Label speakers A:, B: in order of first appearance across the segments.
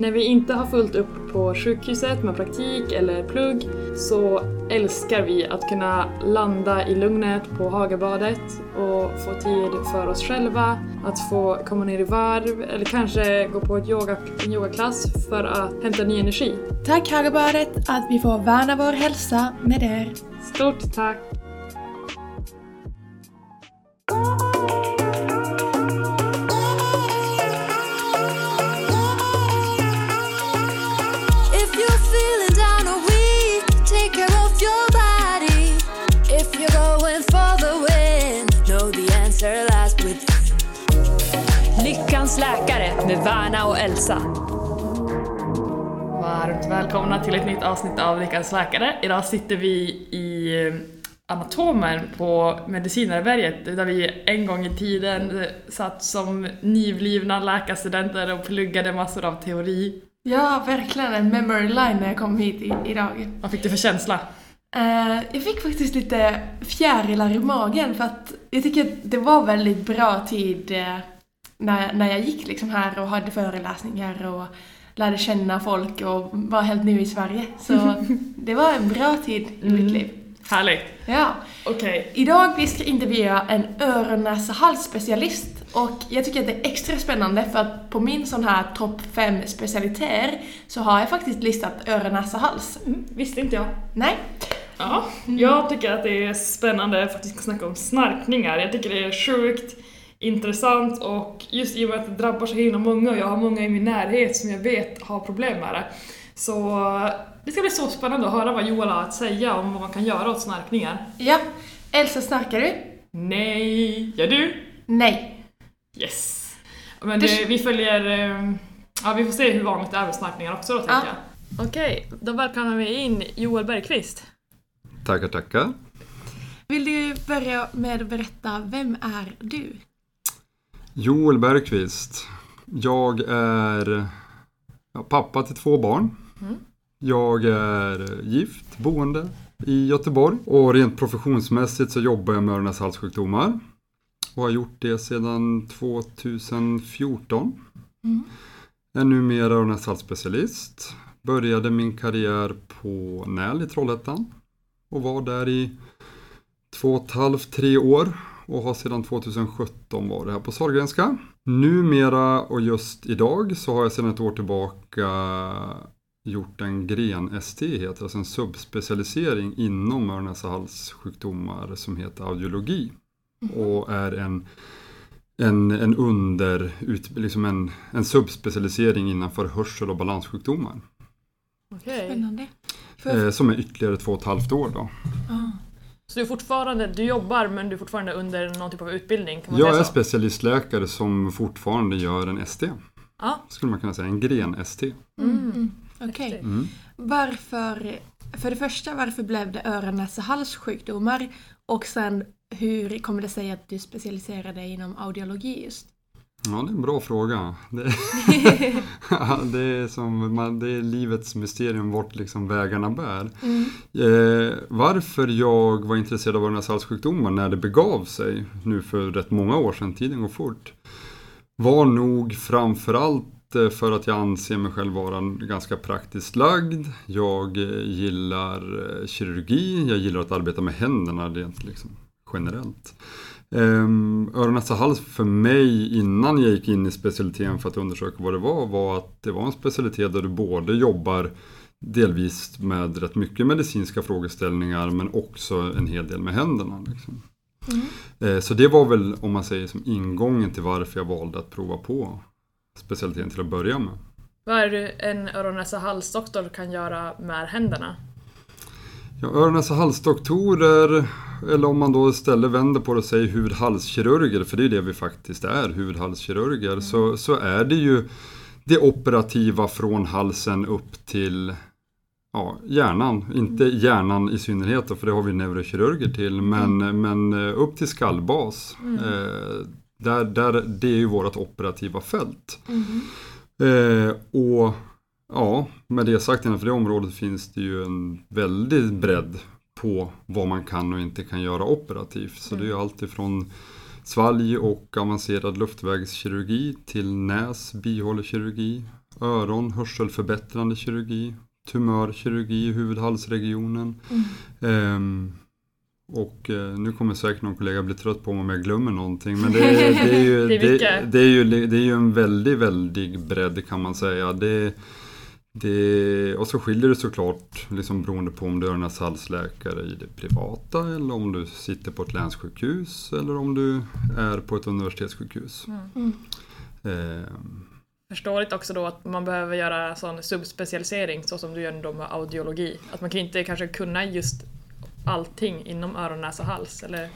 A: När vi inte har fullt upp på sjukhuset med praktik eller plugg så älskar vi att kunna landa i lugnet på Hagabadet och få tid för oss själva, att få komma ner i varv eller kanske gå på ett yoga, en yogaklass för att hämta ny energi.
B: Tack Hagabadet att vi får värna vår hälsa med er.
A: Stort tack!
C: Läkare med Värna och Elsa.
A: Varmt välkomna till ett nytt avsnitt av Lyckans läkare. Idag sitter vi i eh, Anatomen på Medicinarberget där vi en gång i tiden satt som nyblivna läkarstudenter och pluggade massor av teori.
B: Ja, verkligen en memory line när jag kom hit i, idag.
A: Vad fick du för känsla?
B: Eh, jag fick faktiskt lite fjärilar i magen för att jag tycker att det var väldigt bra tid eh, när, när jag gick liksom här och hade föreläsningar och lärde känna folk och var helt ny i Sverige. Så det var en bra tid i mitt liv.
A: Härligt!
B: Ja.
A: Okej.
B: Idag vi ska intervjua en öron näsa halsspecialist och jag tycker att det är extra spännande för att på min sån här topp 5 specialiteter så har jag faktiskt listat öron näsa hals.
A: Mm, visste inte jag.
B: Nej?
A: Ja, jag tycker att det är spännande för att vi ska snacka om snarkningar. Jag tycker det är sjukt intressant och just i och med att det drabbar så himla många och jag har många i min närhet som jag vet har problem med det. Så det ska bli så spännande att höra vad Joel har att säga om vad man kan göra åt snarkningar.
B: Ja. Elsa, snarkar du?
A: Nej, gör du?
B: Nej.
A: Yes! Men det, vi följer... eh, Ja, vi får se hur vanligt det är med snarkningar också då, tänker
B: Ja.
A: jag. Okej, då välkomnar vi in Joel Bergqvist.
D: Tackar, tackar.
B: Vill du börja med att berätta, vem är du?
D: Joel Bergqvist. Jag är pappa till två barn. Jag är gift, boende i Göteborg. Och rent professionsmässigt så jobbar jag med öron och halssjukdomar. Och har gjort det sedan 2014. Är numera öron halsspecialist. Började min karriär på NÄL i Trollhättan. Och var där i två och ett halvt, tre år och har sedan 2017 varit här på Sahlgrenska. Numera och just idag så har jag sedan ett år tillbaka gjort en gren-ST, heter alltså en subspecialisering inom öron näsa halssjukdomar som heter audiologi. Och är en, en, en under, ut, liksom en, en subspecialisering innanför hörsel och balanssjukdomar.
A: Okej.
B: Spännande. För,
D: Eh, som är ytterligare två och ett halvt år då.
A: Så du är fortfarande, du jobbar men du är fortfarande under någon typ av utbildning? Kan man
D: Jag är
A: säga så?
D: specialistläkare som fortfarande gör en ST.
A: Ja.
D: Skulle man kunna säga, en gren-ST.
B: mm. Okej.
D: Mm.
B: Varför, för det första, varför blev det öron näsa halssjukdomar? Och sen, hur kommer det sig att du specialiserade dig inom audiologi just?
D: Ja, det är en bra fråga. Det, Ja, det, är, som, man, det är livets mysterium vart liksom vägarna bär. Eh, varför jag var intresserad av öron halssjukdomar när det begav sig, nu för rätt många år sedan, tiden går fort, var nog framförallt eh, för att jag anser mig själv vara en ganska praktiskt lagd. Jag eh, gillar eh, kirurgi, jag gillar att arbeta med händerna rent liksom, generellt. Um, öron, näsa, hals för mig innan jag gick in i specialiteten för att undersöka vad det var, var att det var en specialitet där du både jobbar delvis med rätt mycket medicinska frågeställningar men också en hel del med händerna. Liksom. Eh, Så det var väl, om man säger, som ingången till varför jag valde att prova på specialiteten till att börja med.
A: Vad är det en öron näsa halsdoktor kan göra med händerna?
D: Ja, öron, näsa, halsdoktorer, eller om man då istället vänder på det och säger hud-halskirurger, för det är det vi faktiskt är, hud-halskirurger, så, så är det ju det operativa från halsen upp till ja, hjärnan. Inte hjärnan i synnerhet, för det har vi neurokirurger till, men, men eh, upp till skallbas. Eh, där, där, det är ju vårt operativa fält. Eh, och ja, med det sagt innanför det området finns det ju en väldig bredd på vad man kan och inte kan göra operativt. Så det är ju allt ifrån svalg och avancerad luftvägskirurgi till näs, bihålekirurgi, öron, hörselförbättrande kirurgi, tumörkirurgi i huvud-halsregionen. Ehm, och eh, nu kommer säkert någon kollega bli trött på mig om jag glömmer någonting. Men det, är- det, är, ju,
A: Det
D: det, är ju, det är ju en väldigt, väldigt bredd kan man säga. Det, det, och så skiljer det såklart liksom beroende på om du är en halsläkare i det privata eller om du sitter på ett länssjukhus eller om du är på ett universitetssjukhus.
B: Mm.
D: Ehm,
A: Förståeligt också då att man behöver göra sån subspecialisering så som du gör då med audiologi. Att man kan inte kanske kunna just allting inom öron, näsa, hals eller?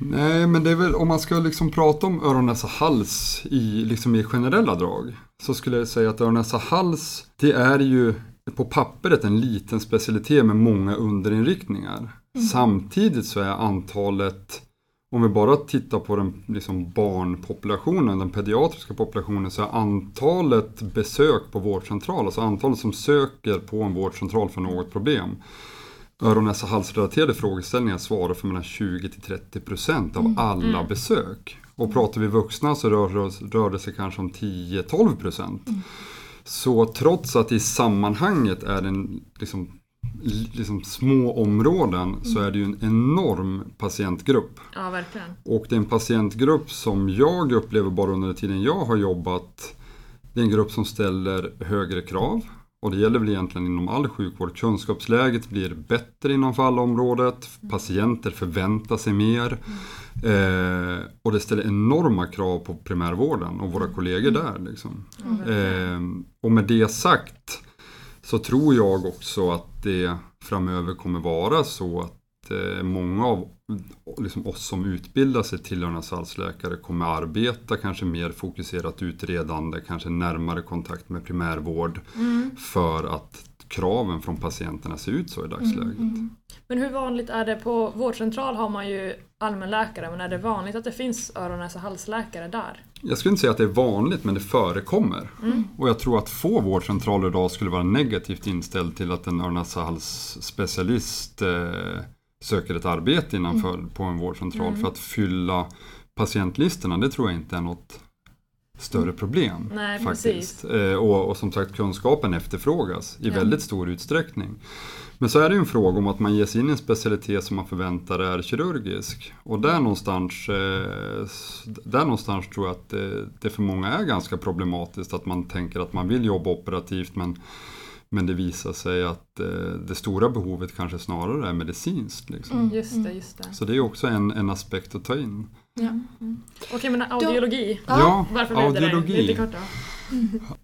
D: Nej, men det är väl om man ska liksom prata om öron, näsa, hals i, liksom i generella drag. Så skulle jag säga att öron, näsa, hals, det är ju på pappret en liten specialitet med många underinriktningar. Samtidigt så är antalet, om vi bara tittar på den liksom barnpopulationen, den pediatriska populationen, så är antalet besök på vårdcentral, alltså antalet som söker på en vårdcentral för något problem, öron, näsa, halsrelaterade frågeställningar svarar för mellan 20 till 30 procent av alla besök. Och pratar vi vuxna så rör, rör det sig kanske om 10-12 procent. Så trots att i sammanhanget är det en, liksom, li- liksom små områden så är det ju en enorm patientgrupp.
A: Ja, verkligen.
D: Och det är en patientgrupp som jag upplever bara under den tiden jag har jobbat. Det är en grupp som ställer högre krav. Och det gäller väl egentligen inom all sjukvård. Kunskapsläget blir bättre inom fallområdet. Patienter förväntar sig mer. Eh, och det ställer enorma krav på primärvården och våra kollegor där. Liksom. Eh, och med det sagt så tror jag också att det framöver kommer vara så att eh, många av liksom oss som utbildar sig till halsläkare kommer arbeta kanske mer fokuserat utredande, kanske närmare kontakt med primärvård för att kraven från patienterna ser ut så i dagsläget.
A: Men hur vanligt är det på vårdcentral har man ju allmänläkare men är det vanligt att det finns öron, näsa, halsläkare där?
D: Jag skulle inte säga att det är vanligt, men det förekommer. Och jag tror att få vårdcentraler idag skulle vara negativt inställd till att en öron-näsa-hals-specialist eh, söker ett arbete innanför på en vårdcentral. För att fylla patientlistorna, det tror jag inte är något större problem.
A: Nej,
D: faktiskt. Eh, och, och som sagt, kunskapen efterfrågas i
A: Ja.
D: väldigt stor utsträckning. Men så är det ju en fråga om att man ger sig in i en specialitet som man förväntar är kirurgisk. Och där någonstans, eh, där någonstans tror jag att det, det för många är ganska problematiskt att man tänker att man vill jobba operativt men, men det visar sig att eh, det stora behovet kanske snarare är medicinskt. Liksom.
A: Just det, just det.
D: Så det är också en, en aspekt att ta in.
A: Okej, men audiologi.
D: Ja,
A: Varför blev det det?
D: audiologi.
A: Lite kort då.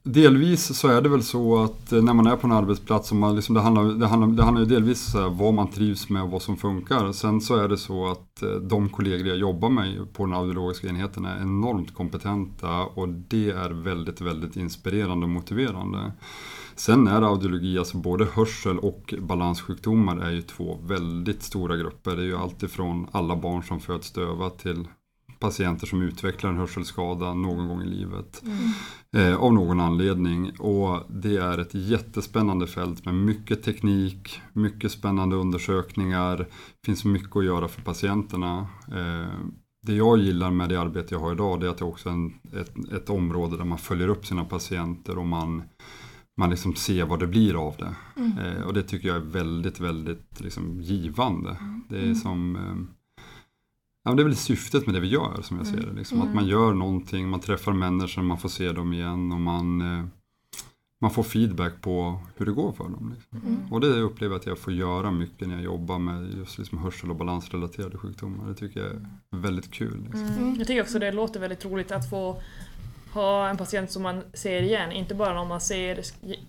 D: Delvis så är det väl så att eh, när man är på en arbetsplats, man liksom, det, handlar, det, handlar, det handlar ju delvis här, vad man trivs med och vad som funkar. Sen så är det så att eh, de kollegor jag jobbar med på den audiologiska enheten är enormt kompetenta och det är väldigt, väldigt inspirerande och motiverande. Sen är audiologi, alltså både hörsel och balanssjukdomar är ju två väldigt stora grupper. Det är ju alltifrån alla barn som föds döva till patienter som utvecklar en hörselskada någon gång i livet. Eh, av någon anledning. Och det är ett jättespännande fält med mycket teknik, mycket spännande undersökningar. Det finns mycket att göra för patienterna. Eh, det jag gillar med det arbete jag har idag det är att det också är en, ett, ett område där man följer upp sina patienter och man, man liksom ser vad det blir av det. Eh, och det tycker jag är väldigt, väldigt liksom, givande. Det är som eh, Ja, det är väl syftet med det vi gör som jag ser det. Liksom, Att man gör någonting, man träffar människor, man får se dem igen och man, eh, man får feedback på hur det går för dem. Liksom. Och det upplever jag att jag får göra mycket när jag jobbar med just liksom hörsel och balansrelaterade sjukdomar. Det tycker jag är väldigt kul. Liksom.
A: Mm. Jag tycker också det låter väldigt roligt att få ha en patient som man ser igen. Inte bara någon man ser,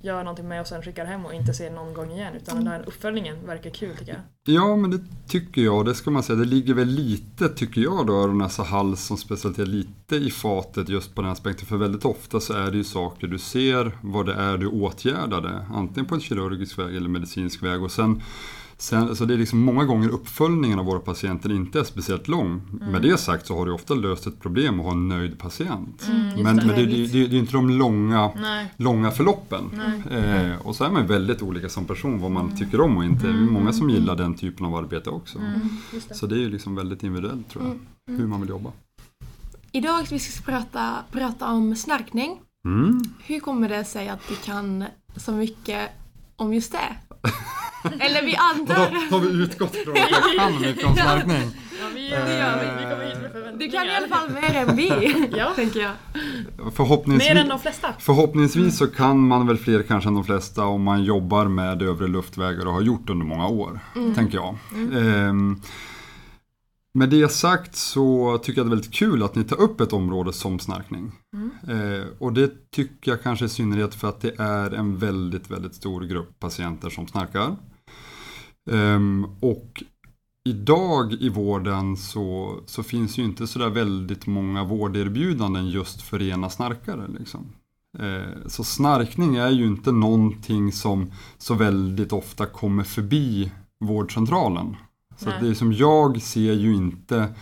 A: gör någonting med och sen skickar hem och inte ser någon gång igen. Utan den där uppföljningen verkar kul tycker jag.
D: Ja, men det tycker jag. Det ska man säga. Det ligger väl lite, tycker jag, då, öron, näsa, hals som specialitet lite i fatet just på den aspekten. För väldigt ofta så är det ju saker du ser, vad det är du åtgärdade. Antingen på en kirurgisk väg eller medicinsk väg. Och sen, sen, så det är liksom många gånger uppföljningen av våra patienter inte är speciellt lång. Med det sagt så har du ofta löst ett problem och har en nöjd patient. men men det, det, det, det är inte de långa,
A: Nej.
D: långa förloppen. Eh, och så är man väldigt olika som person vad man tycker om och inte. Det är många som gillar den typen av arbete också.
A: Det.
D: Så det är ju liksom väldigt individuellt tror jag, hur man vill jobba.
B: Idag ska vi ska prata, prata om snarkning.
D: Mm.
B: Hur kommer det sig att du kan så mycket om just det? Eller vi antar...
D: har vi utgått från att jag kan snarkning?
A: Ja, vi,
D: det gör vi.
A: vi kommer hit med förväntningar.
B: Du kan i alla fall mer än vi,
A: Ja.
B: tänker jag.
D: Förhoppningsvis,
A: Mer än de flesta.
D: förhoppningsvis så kan man väl fler kanske än de flesta om man jobbar med övre luftvägar och har gjort under många år, tänker jag. Ehm, med det sagt så tycker jag det är väldigt kul att ni tar upp ett område som snarkning. Eh, och det tycker jag kanske i synnerhet för att det är en väldigt, väldigt stor grupp patienter som snarkar. Ehm, och idag i vården så, så finns ju inte sådär väldigt många vårderbjudanden just för rena snarkare. Liksom. Eh, så snarkning är ju inte någonting som så väldigt ofta kommer förbi vårdcentralen. Så det är som jag ser ju inte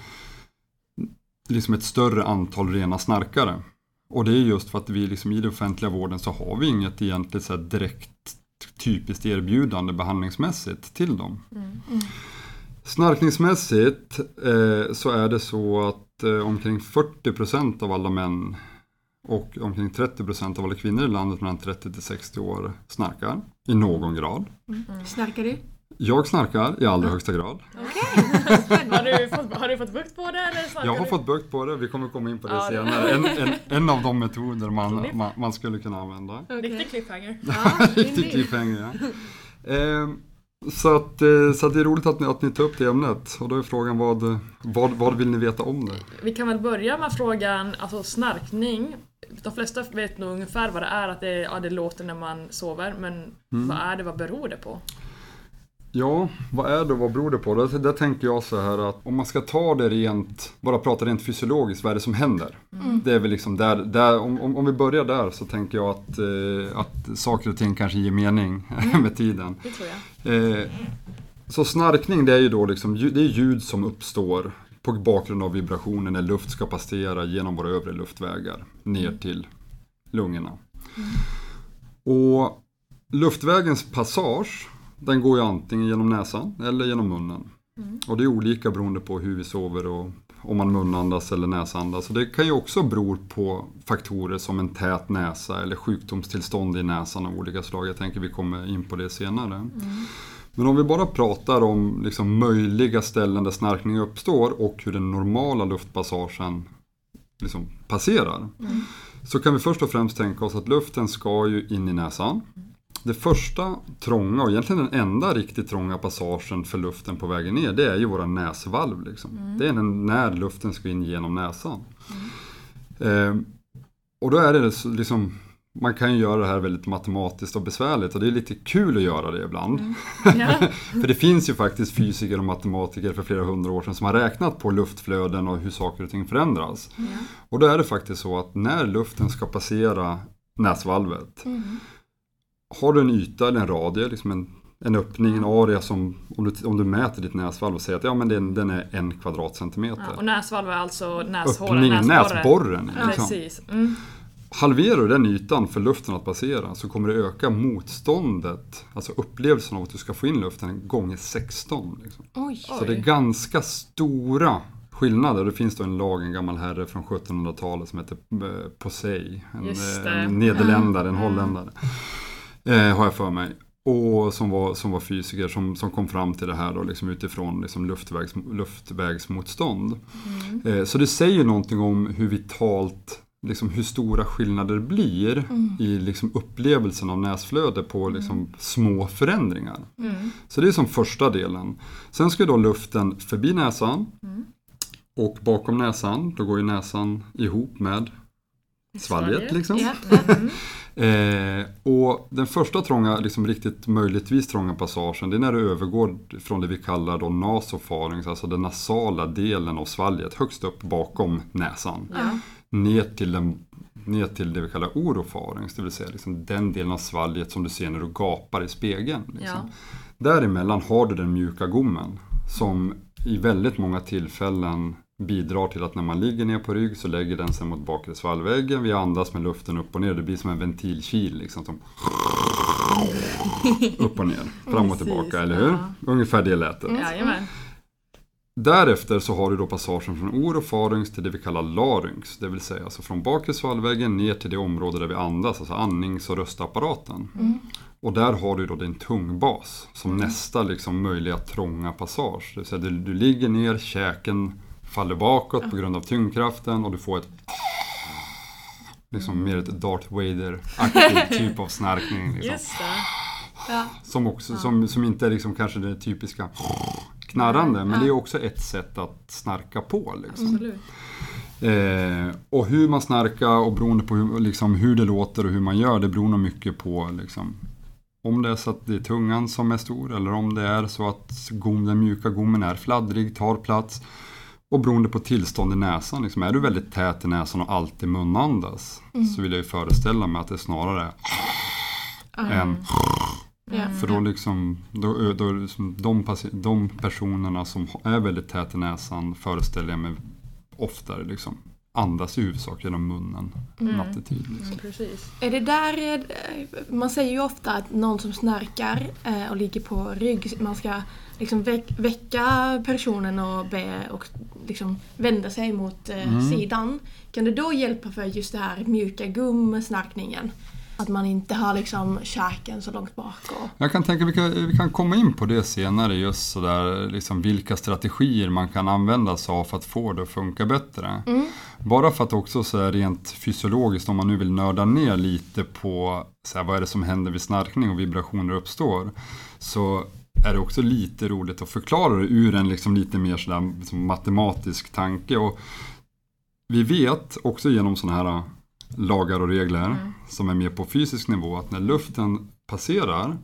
D: liksom ett större antal rena snarkare. Och det är just för att vi liksom i den offentliga vården så har vi inget egentligt så här direkt typiskt erbjudande behandlingsmässigt till dem. Snarkningsmässigt eh, så är det så att eh, omkring 40% av alla män och omkring 30% av alla kvinnor i landet mellan 30 till 60 år snarkar i någon grad.
B: Snarkar du?
D: Jag snarkar i allra högsta grad.
A: Har du, fått, har du fått bukt på det eller
D: Jag har
A: du?
D: fått bukt på det, vi kommer komma in på det
A: Ja,
D: senare. En, en, en av de metoder man, man, man skulle kunna använda.
A: Riktig cliffhanger.
B: Ja,
D: Riktig cliffhanger ja. Ehm, så, att, eh, så att det är roligt att ni, att ni tar upp det ämnet. Och då är frågan vad, vad, vad vill ni veta om det?
A: Vi kan väl börja med frågan, alltså snarkning. De flesta vet nog ungefär vad det är, att det, ja, det låter när man sover, men vad är det, vad beror det på?
D: Ja, vad är det och vad beror det på? Där, där tänker jag så här att om man ska ta det rent, bara prata rent fysiologiskt, vad är det som händer? Det är väl liksom där, där om, om, om vi börjar där så tänker jag att, eh, att saker och ting kanske ger mening med tiden.
A: Det tror jag.
D: Eh, så snarkning det är ju då liksom, det är ljud som uppstår på bakgrund av vibrationer när luft ska passera genom våra övre luftvägar ner till lungorna. Och luftvägens passage den går ju antingen genom näsan eller genom munnen. Och det är olika beroende på hur vi sover och om man munandas eller näsandas. Och det kan ju också bero på faktorer som en tät näsa eller sjukdomstillstånd i näsan av olika slag. Jag tänker vi kommer in på det senare. Men om vi bara pratar om liksom möjliga ställen där snarkning uppstår och hur den normala luftpassagen liksom passerar. Så kan vi först och främst tänka oss att luften ska ju in i näsan. Det första trånga och egentligen den enda riktigt trånga passagen för luften på vägen ner det är ju våra näsvalv. Liksom. Det är när- luften ska in genom näsan. Eh, och då är det liksom man kan ju göra det här väldigt matematiskt och besvärligt och det är lite kul att göra det ibland.
A: Ja.
D: För det finns ju faktiskt fysiker och matematiker för flera hundra år sedan som har räknat på luftflöden och hur saker och ting förändras. Och då är det faktiskt så att när luften ska passera näsvalvet har du en yta eller en radie, liksom en, en öppning, en area som om du, om du mäter ditt näsvalv och säger att ja, men den, den är en kvadratcentimeter.
A: Ja, och näsvalv är alltså näshålan,
D: Öppningen,
A: näsborren.
D: näsborren. Liksom.
A: Precis. Mm.
D: Halverar du den ytan för luften att passera så kommer det öka motståndet, alltså upplevelsen av att du ska få in luften gånger 16. Liksom.
B: Oj.
D: Så det är ganska stora skillnader. Det finns då en lag, en gammal herre från 1700-talet som heter eh, Posey. En, eh, en nederländare, en holländare. Eh, har jag för mig. Och som var, som var fysiker som, som kom fram till det här då, liksom utifrån liksom luftvägs, luftvägsmotstånd. Eh, så det säger någonting om hur vitalt liksom hur stora skillnader blir i liksom upplevelsen av näsflöde på liksom små förändringar. Så det är som första delen. Sen ska då luften förbi näsan och bakom näsan, då går ju näsan ihop med svalget.
A: Svalget.
D: Liksom.
B: Ja.
D: Eh, och den första trånga, liksom riktigt möjligtvis trånga passagen, det är när du övergår från det vi kallar då nasofaring, alltså den nasala delen av svalget, högst upp bakom näsan,
A: Ja.
D: ner till, den, ner till det vi kallar orofarings, det vill säga liksom den delen av svalget som du ser när du gapar i spegeln. Liksom.
A: Ja.
D: Däremellan har du den mjuka gommen som i väldigt många tillfällen bidrar till att när man ligger ner på rygg så lägger den sig mot bakre svalgväggen. Vi andas med luften upp och ner. Det blir som en ventilkil liksom. Som upp och ner, fram och tillbaka, eller hur? Ungefär det lät det.
A: Jajamän.
D: Därefter så har du då passagen från orofaryngx till det vi kallar larynx. Det vill säga alltså från bakre svalgväggen ner till det område där vi andas, alltså andnings och röstapparaten. Och där har du då din tungbas som nästa liksom möjliga trånga passage. Det vill säga du, du ligger ner, käken faller bakåt på grund av tyngdkraften och du får ett liksom mer ett Darth Vader-aktig typ av snarkning. Liksom.
A: Just det.
B: Ja.
D: Som, också, som, som inte är liksom kanske det typiska knarrande, men det är också ett sätt att snarka på. Liksom. Eh, och hur man snarkar och beroende på hur, liksom, hur det låter och hur man gör, det beror nog mycket på liksom, om det är så att det är tungan som är stor eller om det är så att gom, den mjuka gommen är fladdrig, tar plats. Och beroende på tillstånd i näsan, liksom, är du väldigt tät i näsan och alltid munandas så vill jag ju föreställa mig att det snarare är än
B: Ja.
D: för då liksom, då, då, liksom de, de personerna som är väldigt tät i näsan föreställer jag mig oftare liksom andas i huvudsak genom munnen nattetid. Liksom.
A: Mm, precis.
B: Är det där, eh, man säger ju ofta att någon som snarkar eh, och ligger på rygg, man ska liksom väck, väcka personen och be och liksom vända sig mot eh, sidan. Kan det då hjälpa för just det här mjuka gum-snarkningen? Att man inte har liksom käken så långt bak och...
D: Jag kan tänka vi kan, vi kan komma in på det senare, just sådär liksom vilka strategier man kan använda sig av för att få det att funka bättre. Bara för att också så här rent fysiologiskt, om man nu vill nörda ner lite på så här, vad är det som händer vid snarkning och vibrationer uppstår, så är det också lite roligt att förklara det ur en liksom lite mer sådär, liksom matematisk tanke. Och vi vet också genom sådana här lagar och regler som är mer på fysisk nivå att när luften passerar,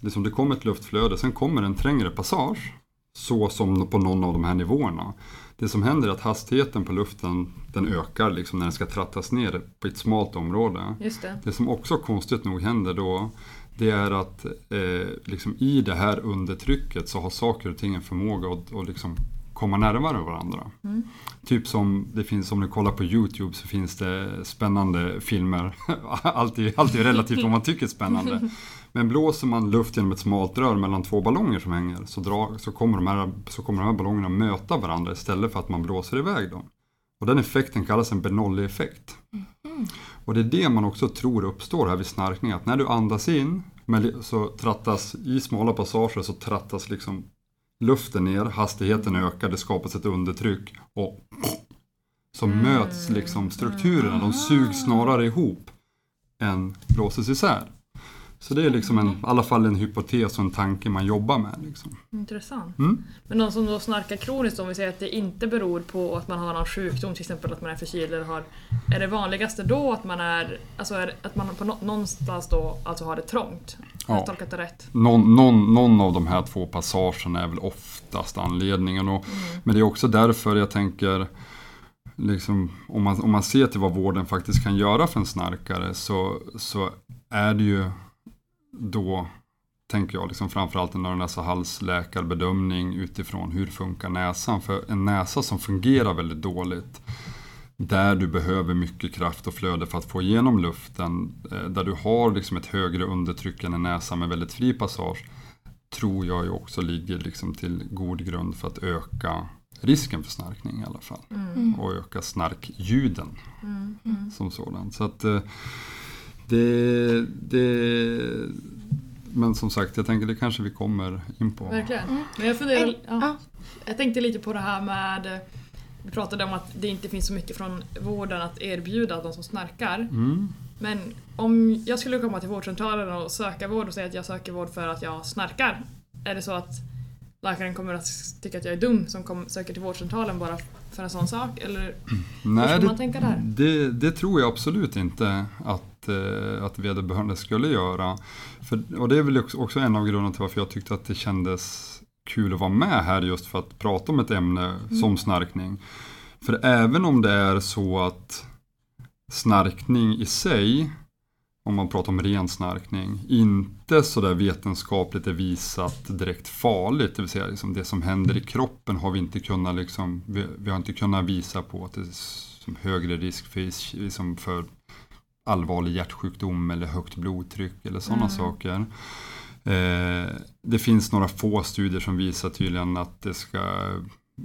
D: liksom det kommer ett luftflöde, sen kommer en trängre passage, så som på någon av de här nivåerna. Det som händer är att hastigheten på luften den ökar liksom när den ska trattas ner på ett smalt område.
A: Just det.
D: Det som också konstigt nog händer då det är att eh, liksom i det här undertrycket så har saker och ting en förmåga att, att liksom komma närmare varandra. Typ som det finns, om du kollar på YouTube så finns det spännande filmer. alltid, alltid relativt vad man tycker är spännande. Men blåser man luft genom ett smalt rör mellan två ballonger som hänger så, drar, så, kommer de här, så kommer de här ballongerna möta varandra istället för att man blåser iväg dem. Och den effekten kallas en Bernoulli-effekt. Och det är det man också tror uppstår här vid snarkning. Att när du andas in så trattas i smala passager så trattas liksom luften ner, hastigheten ökar, det skapas ett undertryck och så möts liksom strukturerna, de sugs snarare ihop än blåses isär. Så det är liksom en, i alla fall en hypotes och en tanke man jobbar med. Liksom.
A: Intressant.
D: Mm.
A: Men någon som då snarkar kroniskt, om vi säger att det inte beror på att man har någon sjukdom, till exempel att man är förkyld eller har... Är det vanligaste då att man är... Alltså är, att man på nå- någonstans då alltså har det trångt? Har
D: Ja.
A: jag tolkat det rätt?
D: Någon, någon, någon av de här två passagerna är väl oftast anledningen. Och, Men det är också därför jag tänker, liksom, om, man, om man ser till vad vården faktiskt kan göra för en snarkare så, så är det ju då, tänker jag, liksom framförallt en öron näsa halsläkarbedömning utifrån hur funkar näsan. För en näsa som fungerar väldigt dåligt där du behöver mycket kraft och flöde för att få igenom luften, eh, där du har liksom ett högre undertryck än en näsa med väldigt fri passage, tror jag ju också ligger liksom till god grund för att öka risken för snarkning i alla fall. Och öka snarkljuden som sådant. Så att eh, det, det... Men som sagt, jag tänker det kanske vi kommer in på.
A: Verkligen. Men jag funderar... Ja.
B: ja.
A: Jag tänkte lite på det här med... Vi pratade om att det inte finns så mycket från vården att erbjuda de som snarkar.
D: Mm.
A: Men om jag skulle komma till vårdcentralen och söka vård och säga att jag söker vård för att jag snarkar. Är det så att läkaren kommer att tycka att jag är dum som kom, söker till vårdcentralen bara för en sån sak? Eller hur
D: Nej,
A: ska
D: det,
A: man tänka där?
D: Det, det tror jag absolut inte att, eh, att vederbörande skulle göra. För, och det är väl också, en av grunderna till varför jag tyckte att det kändes kul att vara med här just för att prata om ett ämne som snarkning. För även om det är så att snarkning i sig, om man pratar om ren snarkning, inte sådär vetenskapligt är visat direkt farligt. Det vill säga liksom det som händer i kroppen har vi inte kunnat, liksom, vi, vi har inte kunnat visa på att det är som högre risk för, liksom för allvarlig hjärtsjukdom eller högt blodtryck eller sådana saker. Eh, det finns några få studier som visar tydligen att det ska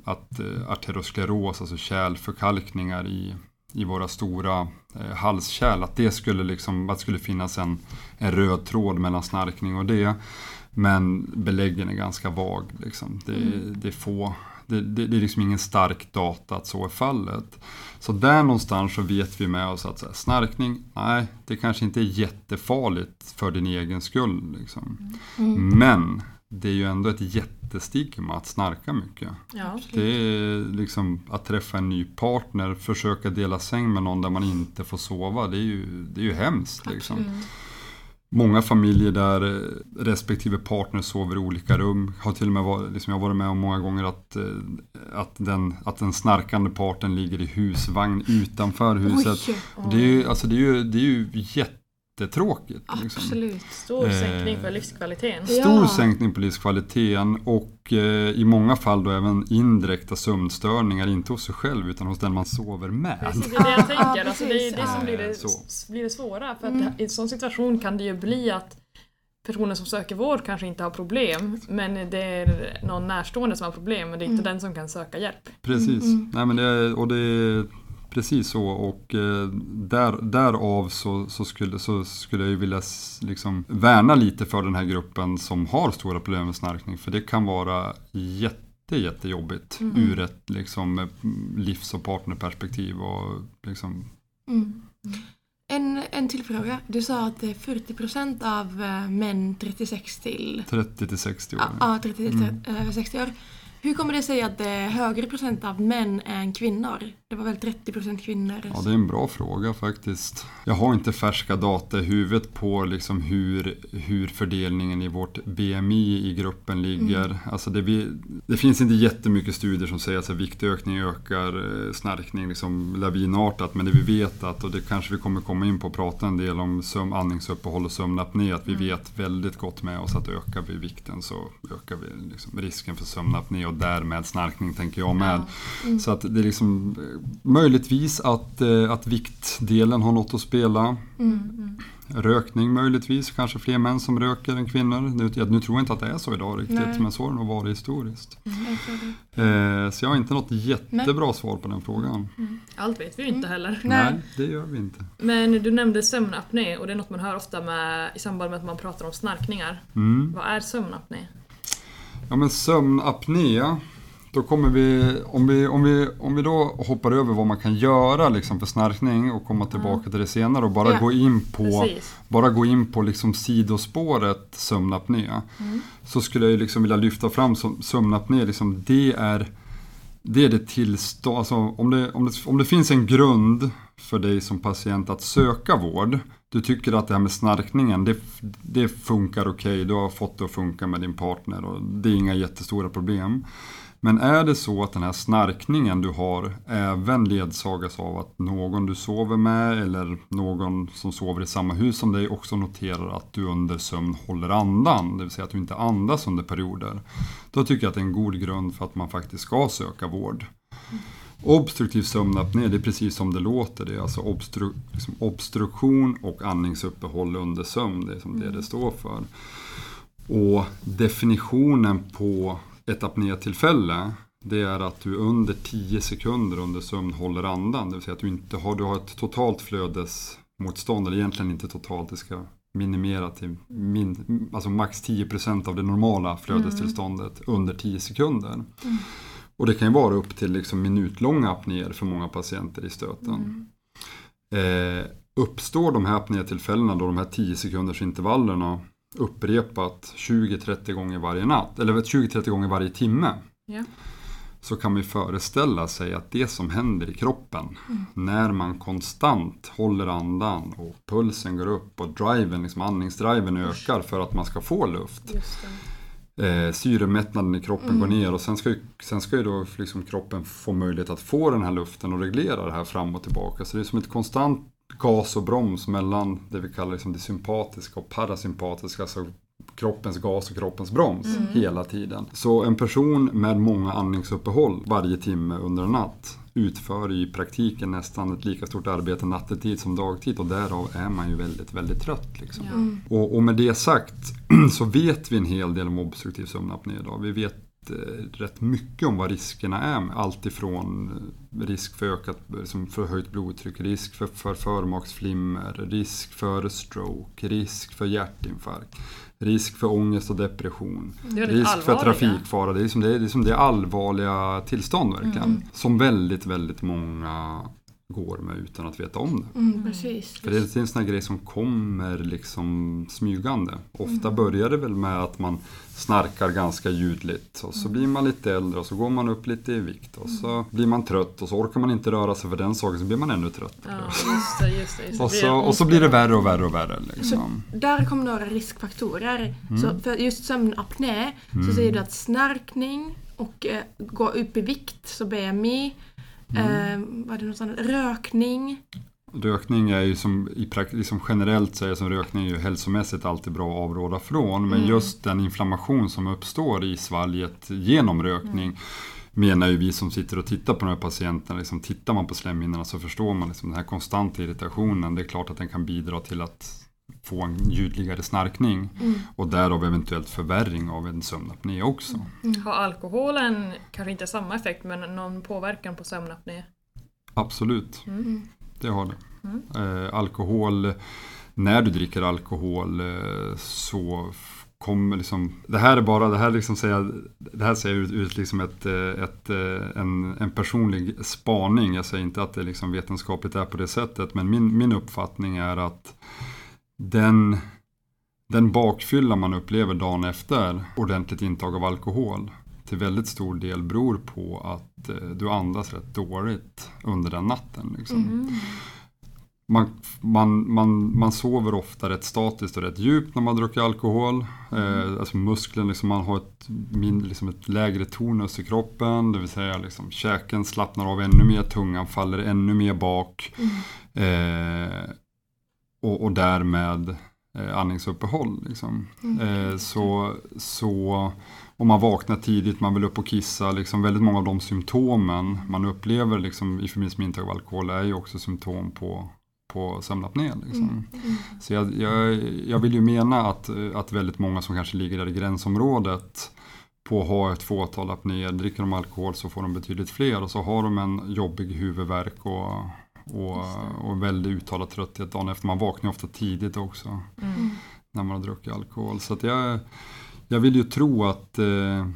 D: att eh, arterioskleros, alltså kärlförkalkningar i, i våra stora eh, halskärl, att det skulle, liksom, att skulle finnas en, en röd tråd mellan snarkning och det. Men beläggen är ganska vag. Liksom. Det, det är få. Det, det, det är liksom ingen stark data att så är fallet. Så där någonstans så vet vi med oss att så här, snarkning, nej, det kanske inte är jättefarligt för din egen skull. Liksom. Men det är ju ändå ett jättestigma att snarka mycket.
A: Ja.
D: Det är liksom att träffa en ny partner, försöka dela säng med någon där man inte får sova. Det är ju, det är ju hemskt. Liksom. Många familjer där eh, respektive partner sover i olika rum. Har till och med varit, liksom jag har varit med om många gånger att, eh, att, den, att den snarkande parten ligger i husvagn utanför huset.
B: Oj,
D: Och Det är ju, alltså det är ju, det är ju jättetråkigt. Liksom.
B: absolut.
A: Stor
D: Eh,
A: sänkning för livskvaliteten.
D: Stor
B: Ja.
D: sänkning på livskvaliteten och eh, i många fall då även indirekta sömnstörningar, inte hos sig själv utan hos den man sover med.
A: Precis, det är det jag tänker. Alltså, det är det som blir det,
D: Så.
A: blir det svåra. För att
B: Mm.
A: i en sån situation kan det ju bli att personen som söker vård kanske inte har problem men det är någon närstående som har problem och det är inte den som kan söka hjälp.
D: Precis,
B: Mm.
D: Nej, men det, och det är precis så och eh, där, därav så, så, skulle, så skulle jag ju vilja liksom värna lite för den här gruppen som har stora problem med snarkning för det kan vara jätte, jättejobbigt ur ett liksom, livs och partnerperspektiv och liksom,
B: Mm. En, en till fråga. Du sa att det är 40% av eh, män 36 till
D: 30 till 60 år.
B: ja, ja, 30 till över 60 år. Hur kommer det sig att det är högre procent av män än kvinnor? Det var väl 30% kvinnor?
D: Ja, det är en bra fråga faktiskt. Jag har inte färska data i huvudet på liksom hur, hur fördelningen i vårt BMI i gruppen ligger. Alltså det, det finns inte jättemycket studier som säger att så här, viktökning ökar eh, snarkning liksom lavinartat. Men det vi vet att, och det kanske vi kommer komma in på och prata en del om sömn, andningsuppehåll och sömnapné, att vi vet väldigt gott med oss att ökar vi vikten så ökar vi liksom risken för sömnapné och därmed snarkning tänker jag med. Så att det är liksom möjligtvis att, eh, att viktdelen har något att spela.
B: Mm.
D: Rökning möjligtvis, kanske fler män som röker än kvinnor. Nu, jag, nu tror jag inte att det är så idag riktigt,
B: Nej.
D: men så har det nog varit historiskt.
B: Det.
D: Eh, så jag har inte något jättebra svar på den frågan.
A: Allt vet vi ju inte heller.
B: Nej.
D: det gör vi inte.
A: Men du nämnde sömnapné och det är något man hör ofta med, i samband med att man pratar om snarkningar.
D: Mm.
A: Vad är sömnapné?
D: Ja men sömnapné, då kommer vi om, vi, om vi, om vi då hoppar över vad man kan göra liksom för snarkning och komma tillbaka till det senare och bara
B: Ja.
D: gå in på
A: Precis.
D: bara gå in på liksom sidospåret sömnapné så skulle jag liksom vilja lyfta fram sömnapné, liksom det är det är det tillstånd, alltså om det, om, det, om det finns en grund för dig som patient att söka vård, du tycker att det här med snarkningen, det, det funkar okej, du har fått det att funka med din partner och det är inga jättestora problem. Men är det så att den här snarkningen du har även ledsagas av att någon du sover med eller någon som sover i samma hus som dig också noterar att du under sömn håller andan, det vill säga att du inte andas under perioder. Då tycker jag att det är en god grund för att man faktiskt ska söka vård. Obstruktiv sömnapné, det är precis som det låter. Det är alltså obstru liksom obstruktion och andningsuppehåll under sömn. Det är som det det står för. Och definitionen på ett apnétillfälle det är att du under 10 sekunder under sömn håller andan. Det vill säga att du inte har, du har ett totalt flödesmotstånd, eller egentligen inte totalt, det ska minimera till min, alltså max 10% av det normala flödestillståndet under 10 sekunder. Och det kan ju vara upp till liksom minutlånga apnéer för många patienter i stöten. Eh, uppstår de här apnétillfällena då de här 10 sekunders intervallerna upprepat 20-30 gånger varje natt, eller 20-30 gånger varje timme.
A: Ja.
D: Så kan vi föreställa sig att det som händer i kroppen när man konstant håller andan och pulsen går upp och driven, liksom andningsdriven ökar för att man ska få luft. Eh, syremättnaden i kroppen går ner och sen ska ju, sen ska ju då liksom kroppen få möjlighet att få den här luften och reglera det här fram och tillbaka. Så det är som ett konstant gas och broms mellan det vi kallar liksom det sympatiska och parasympatiska, alltså kroppens gas och kroppens broms hela tiden. Så en person med många andningsuppehåll varje timme under en natt utför i praktiken nästan ett lika stort arbete nattetid som dagtid och därav är man ju väldigt, väldigt trött. Liksom. Och, och med det sagt så vet vi en hel del om obstruktiv sömnapné idag. Vi vet eh, rätt mycket om vad riskerna är. Allt ifrån eh, risk för ökat liksom förhöjt blodtryck, risk för, för förmaksflimmer, risk för stroke, risk för hjärtinfarkt, risk för ångest och depression,
A: Det
D: risk för trafikfara. Det är, liksom, det, är, liksom, det är allvarliga tillstånd verkligen.
A: Mm.
D: Som väldigt, väldigt många går med utan att veta om det.
B: Mm, precis.
D: För det är en sån här grej som kommer liksom smygande. Ofta
B: Mm.
D: börjar det väl med att man snarkar ganska ljudligt och
B: Mm.
D: så blir man lite äldre och så går man upp lite i vikt och så blir man trött och så orkar man inte röra sig för den saken så blir man ännu tröttare.
A: Ja, just det, just det. Just det.
D: Och så, och så blir det värre och värre och värre. Liksom.
B: Där kom några riskfaktorer. Så för just sömnapné så säger du att snarkning och eh, gå upp i vikt, så BMI, eh, vad är det något annat? Rökning.
D: Rökning är ju som, i prakt- liksom generellt är som rökning är ju hälsomässigt alltid bra att avråda från. Men just den inflammation som uppstår i svalget genom rökning menar ju vi som sitter och tittar på de här patienterna, liksom, tittar man på slemhinnorna så förstår man liksom den här konstanta irritationen. Det är klart att den kan bidra till att få en ljudligare snarkning och därav eventuellt förvärring av en sömnapné också.
A: Har alkoholen kanske inte samma effekt men någon påverkan på sömnapné?
D: Absolut,
A: Mm.
D: det har det. Eh, alkohol, när du dricker alkohol eh, så kommer liksom, det här är bara, det här liksom säger, det här säger ut, ut liksom ett, eh, ett, eh, en, en personlig spaning. Jag säger inte att det liksom vetenskapligt är på det sättet, men min, min uppfattning är att den, den bakfylla man upplever dagen efter ordentligt intag av alkohol till väldigt stor del beror på att eh, du andas rätt dåligt under den natten. Liksom. Man, man, man, man sover ofta rätt statiskt och rätt djupt när man dricker alkohol. Eh, alltså musklerna, liksom, man har ett, liksom ett lägre tonus i kroppen. Det vill säga liksom, käken slappnar av ännu mer, tungan faller ännu mer bak. Eh, och, och därmed eh, andningsuppehåll. Liksom. Eh, så, så om man vaknar tidigt, man vill upp och kissa, liksom väldigt många av de symptomen man upplever liksom, i förbindelse med intag av alkohol är ju också symptom på, på sömnapné. Liksom. Så jag, jag, jag vill ju mena att, att väldigt många som kanske ligger där i gränsområdet på att ha ett fåtal apnéer, dricker de alkohol så får de betydligt fler och så har de en jobbig huvudvärk och, och, och väldigt uttalad trötthet dagen efter. Man vaknar ofta tidigt också när man har druckit alkohol. Så jag, jag vill ju tro att eh,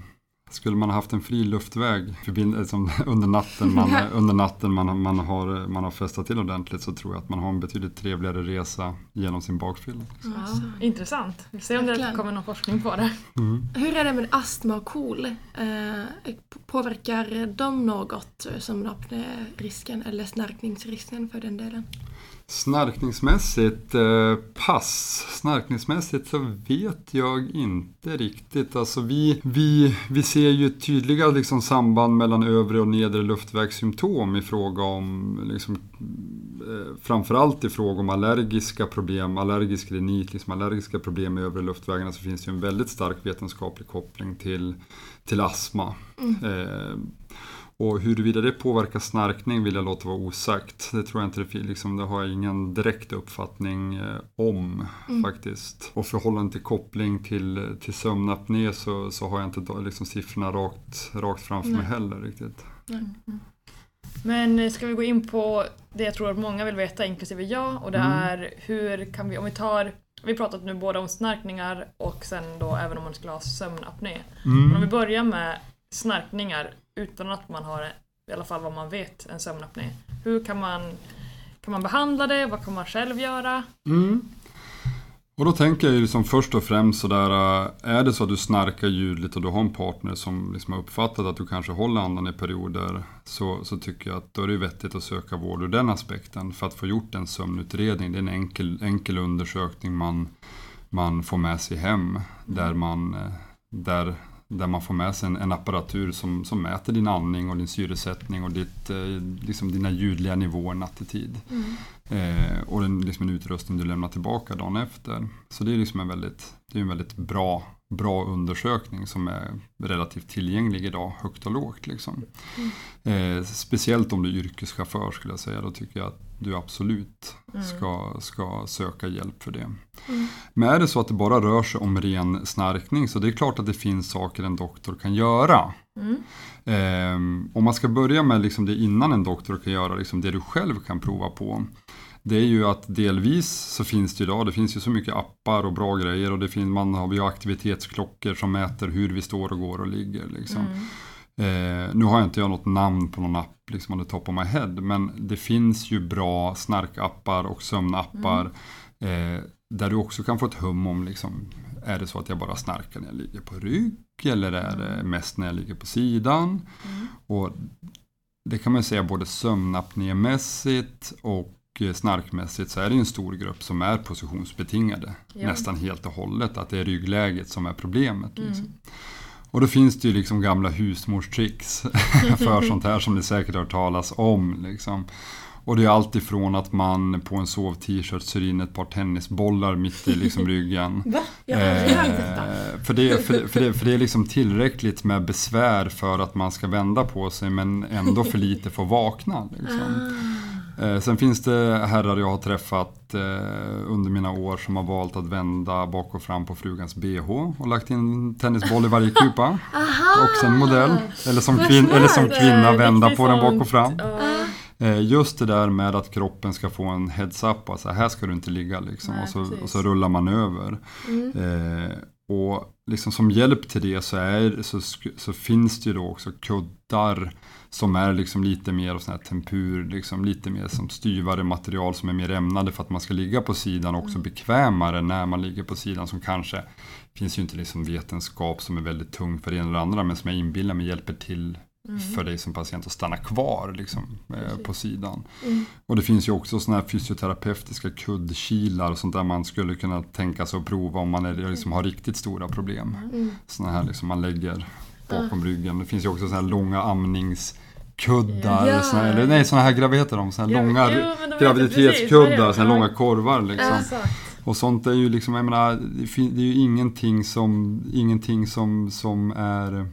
D: skulle man ha haft en fri luftväg förbind- liksom, under natten, man, under natten man, man, har, man har festat till ordentligt så tror jag att man har en betydligt trevligare resa genom sin bakfylla.
A: Ja, intressant. Vi ser om det kommer någon forskning på det.
B: Hur är det med astma och KOL? Eh, påverkar de något eh, sömnapnérisken eller snarkningsrisken för den delen?
D: Snarkningsmässigt, eh, pass. Snarkningsmässigt så vet jag inte riktigt. Alltså vi, vi, vi ser ju tydliga liksom samband mellan övre och nedre luftvägssymptom i fråga om liksom, eh, framförallt i fråga om allergiska problem, allergisk rinit, liksom allergiska problem med övre luftvägarna så finns det ju en väldigt stark vetenskaplig koppling till, till astma. Eh, och huruvida det påverkar snarkning vill jag låta vara osagt. Det tror jag inte det liksom, det har jag ingen direkt uppfattning eh, om faktiskt. Och förhållande till koppling till, till sömnapné så, så har jag inte liksom, siffrorna rakt, rakt framför mig heller riktigt.
A: Men eh, ska vi gå in på det jag tror att många vill veta, inklusive jag, och det är hur kan vi, om vi tar vi har pratat nu både om snarkningar och sen då även om man skulle ha sömnapné. Men om vi börjar med snarkningar utan att man har, i alla fall vad man vet, en sömnapné. Hur kan man, kan man behandla det? Vad kan man själv göra?
D: Mm. Och då tänker jag ju liksom först och främst sådär, äh, är det så att du snarkar ljudligt och du har en partner som liksom har uppfattat att du kanske håller andan i perioder så, så tycker jag att då är det vettigt att söka vård ur den aspekten för att få gjort en sömnutredning. Det är en enkel, enkel undersökning man, man får med sig hem där man, äh, där, där man får med sig en, en apparatur som, som mäter din andning och din syresättning och ditt, eh, liksom dina ljudliga nivåer nattetid. Eh, och en, liksom en utrustning du lämnar tillbaka dagen efter. Så det är liksom en väldigt, det är en väldigt bra bra undersökning som är relativt tillgänglig idag, högt och lågt. Liksom. Eh, speciellt om du är yrkeschaufför skulle jag säga, då tycker jag att du absolut ska, ska söka hjälp för det. Men är det så att det bara rör sig om ren snarkning så det är klart att det finns saker en doktor kan göra. Ehm, om man ska börja med liksom det innan en doktor kan göra liksom det du själv kan prova på. Det är ju att delvis så finns det idag, det finns ju så mycket appar och bra grejer och det finns, man har, har aktivitetsklockor som mäter hur vi står och går och ligger. Liksom. Eh, nu har jag inte jag något namn på någon app liksom on the top of my head men det finns ju bra snarkappar och sömnappar eh, där du också kan få ett hum om liksom, är det så att jag bara snarkar när jag ligger på rygg eller är det mest när jag ligger på sidan? Och det kan man säga både sömnapnémässigt och eh, snarkmässigt så är det en stor grupp som är positionsbetingade.
A: Ja.
D: Nästan helt och hållet, att det är ryggläget som är problemet. Liksom. Och då finns det ju liksom gamla husmorstricks för sånt här som ni säkert har hört talas om. Liksom. Och det är allt ifrån att man på en sov-t-shirt syr in ett par tennisbollar mitt i liksom ryggen.
B: Va? Jag.
D: Eh, för, det, för, för, det, för det är liksom tillräckligt med besvär för att man ska vända på sig men ändå för lite för att vakna. Liksom. Eh, sen finns det herrar jag har träffat eh, under mina år som har valt att vända bak och fram på frugans bh och lagt in en tennisboll i varje kupa. Också en modell. Eller som, kvin- eller som kvinna vända på den bak och fram. Eh, Just det där med att kroppen ska få en heads-up, alltså här ska du inte ligga liksom.
A: Nej,
D: och, så, och så rullar man över. Eh, och liksom som hjälp till det så, är, så, så finns det ju då också kuddar som är liksom lite mer av sån här tempur, liksom lite mer som styvare material som är mer ämnade för att man ska ligga på sidan och också bekvämare när man ligger på sidan som kanske finns ju inte liksom vetenskap som är väldigt tung för det ena eller andra men som jag inbillar mig hjälper till för dig som patient att stanna kvar liksom, eh, på sidan. Och det finns ju också sådana här fysioterapeutiska kuddkilar och sånt där man skulle kunna tänka sig att prova om man är, liksom, har riktigt stora problem. Sådana här liksom man lägger bakom ryggen. Det finns ju också sådana här långa amningskuddar.
B: Ja.
D: Såna, eller, nej, sådana här, vad heter de? Såna här
A: Ja,
D: långa
A: jo,
D: graviditetskuddar,
A: det?
D: långa korvar liksom.
A: Exakt.
D: Och sånt är ju liksom, jag menar, det är ju ingenting som, ingenting som, som är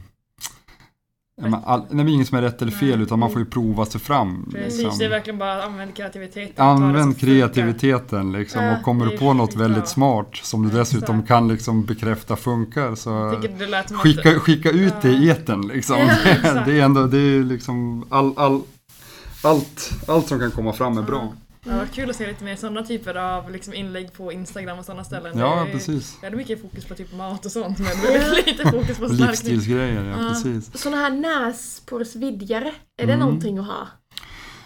D: Ja, men all, nej, det är inget som är rätt eller fel utan man får ju prova sig fram.
A: Precis,
D: liksom.
A: det är verkligen bara att använda kreativiteten.
D: Använd kreativiteten liksom,
B: Ja,
D: och kommer du på något
A: skitbra.
D: väldigt smart som du
A: Ja,
D: dessutom
A: exakt.
D: kan liksom bekräfta funkar så skicka,
A: att...
D: skicka ut det i etern liksom.
A: Ja,
D: det är ändå, det är liksom all, all, allt, allt som kan komma fram är bra.
A: Det har varit kul att se lite mer sådana typer av liksom inlägg på Instagram och sådana ställen.
D: Ja,
A: Det är-
D: precis.
A: Jag hade mycket fokus på typ mat och sånt men väldigt lite fokus på
D: Och
A: snarkning.
D: livsstilsgrejer, ja,
A: Ja.
D: precis.
B: Såna här näsporsvidgare, är det
D: Mm.
B: någonting att ha?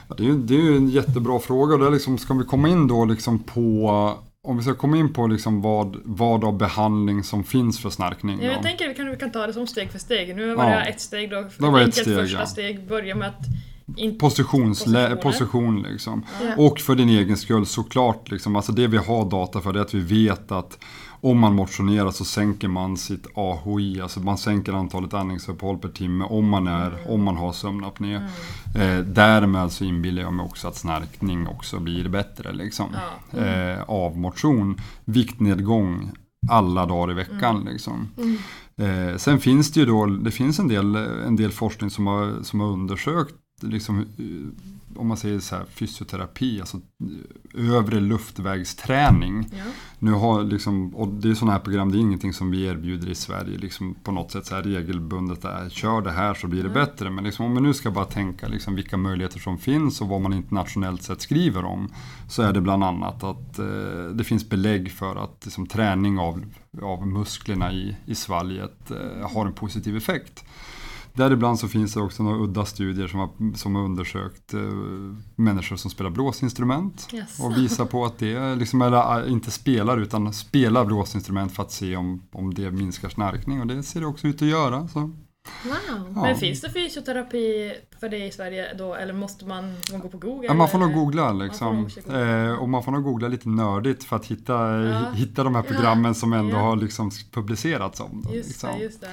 D: Ja, det, är ju, det är ju en jättebra fråga och det är liksom, ska vi komma in då liksom på om vi ska komma in på liksom vad, vad av behandling som finns för snarkning.
A: Ja,
D: då.
A: jag tänker att vi kan, vi kan ta det som steg för steg. Nu var
D: Ja.
A: det ett steg då.
D: Det var ett steg,
A: första
D: ja.
A: steg. Börja med att...
D: Positionslä- position liksom.
B: Ja.
D: Och för din egen skull såklart. Liksom, alltså det vi har data för det är att vi vet att om man motionerar så sänker man sitt AHI, alltså man sänker antalet andningsuppehåll per timme om man, är, om man har sömnapné. Eh, därmed så inbillar jag mig också att snarkning också blir bättre liksom.
A: Ja.
D: eh, av motion. Viktnedgång alla dagar i veckan. Liksom. Eh, sen finns det ju då, det finns en del, en del forskning som har, som har undersökt liksom, eh, om man säger så här, fysioterapi, alltså eh, övre luftvägsträning.
A: Ja.
D: Nu har liksom, och det är sådana här program, det är ingenting som vi erbjuder i Sverige liksom på något sätt så här regelbundet. Är, kör det här så blir det bättre. Men liksom, om vi nu ska bara tänka liksom vilka möjligheter som finns och vad man internationellt sett skriver om. Så är det bland annat att eh, det finns belägg för att liksom, träning av, av musklerna i, i svalget eh, har en positiv effekt. Däribland så finns det också några udda studier som har, som har undersökt eh, människor som spelar blåsinstrument.
A: Yes.
D: Och visar på att det liksom, eller äh, inte spelar utan spelar blåsinstrument för att se om, om det minskar snarkning. Och det ser det också ut att göra. Så.
B: Wow.
D: Ja.
A: Men finns det fysioterapi för det i Sverige då? Eller måste man, man gå på Google?
D: Ja, man får nog googla
A: Man
D: liksom.
A: nog googla.
D: Eh, och man får nog googla lite nördigt för att hitta,
A: Ja.
D: hitta de här programmen som ändå har liksom publicerats om. Då,
A: Just
D: liksom.
A: det, just det.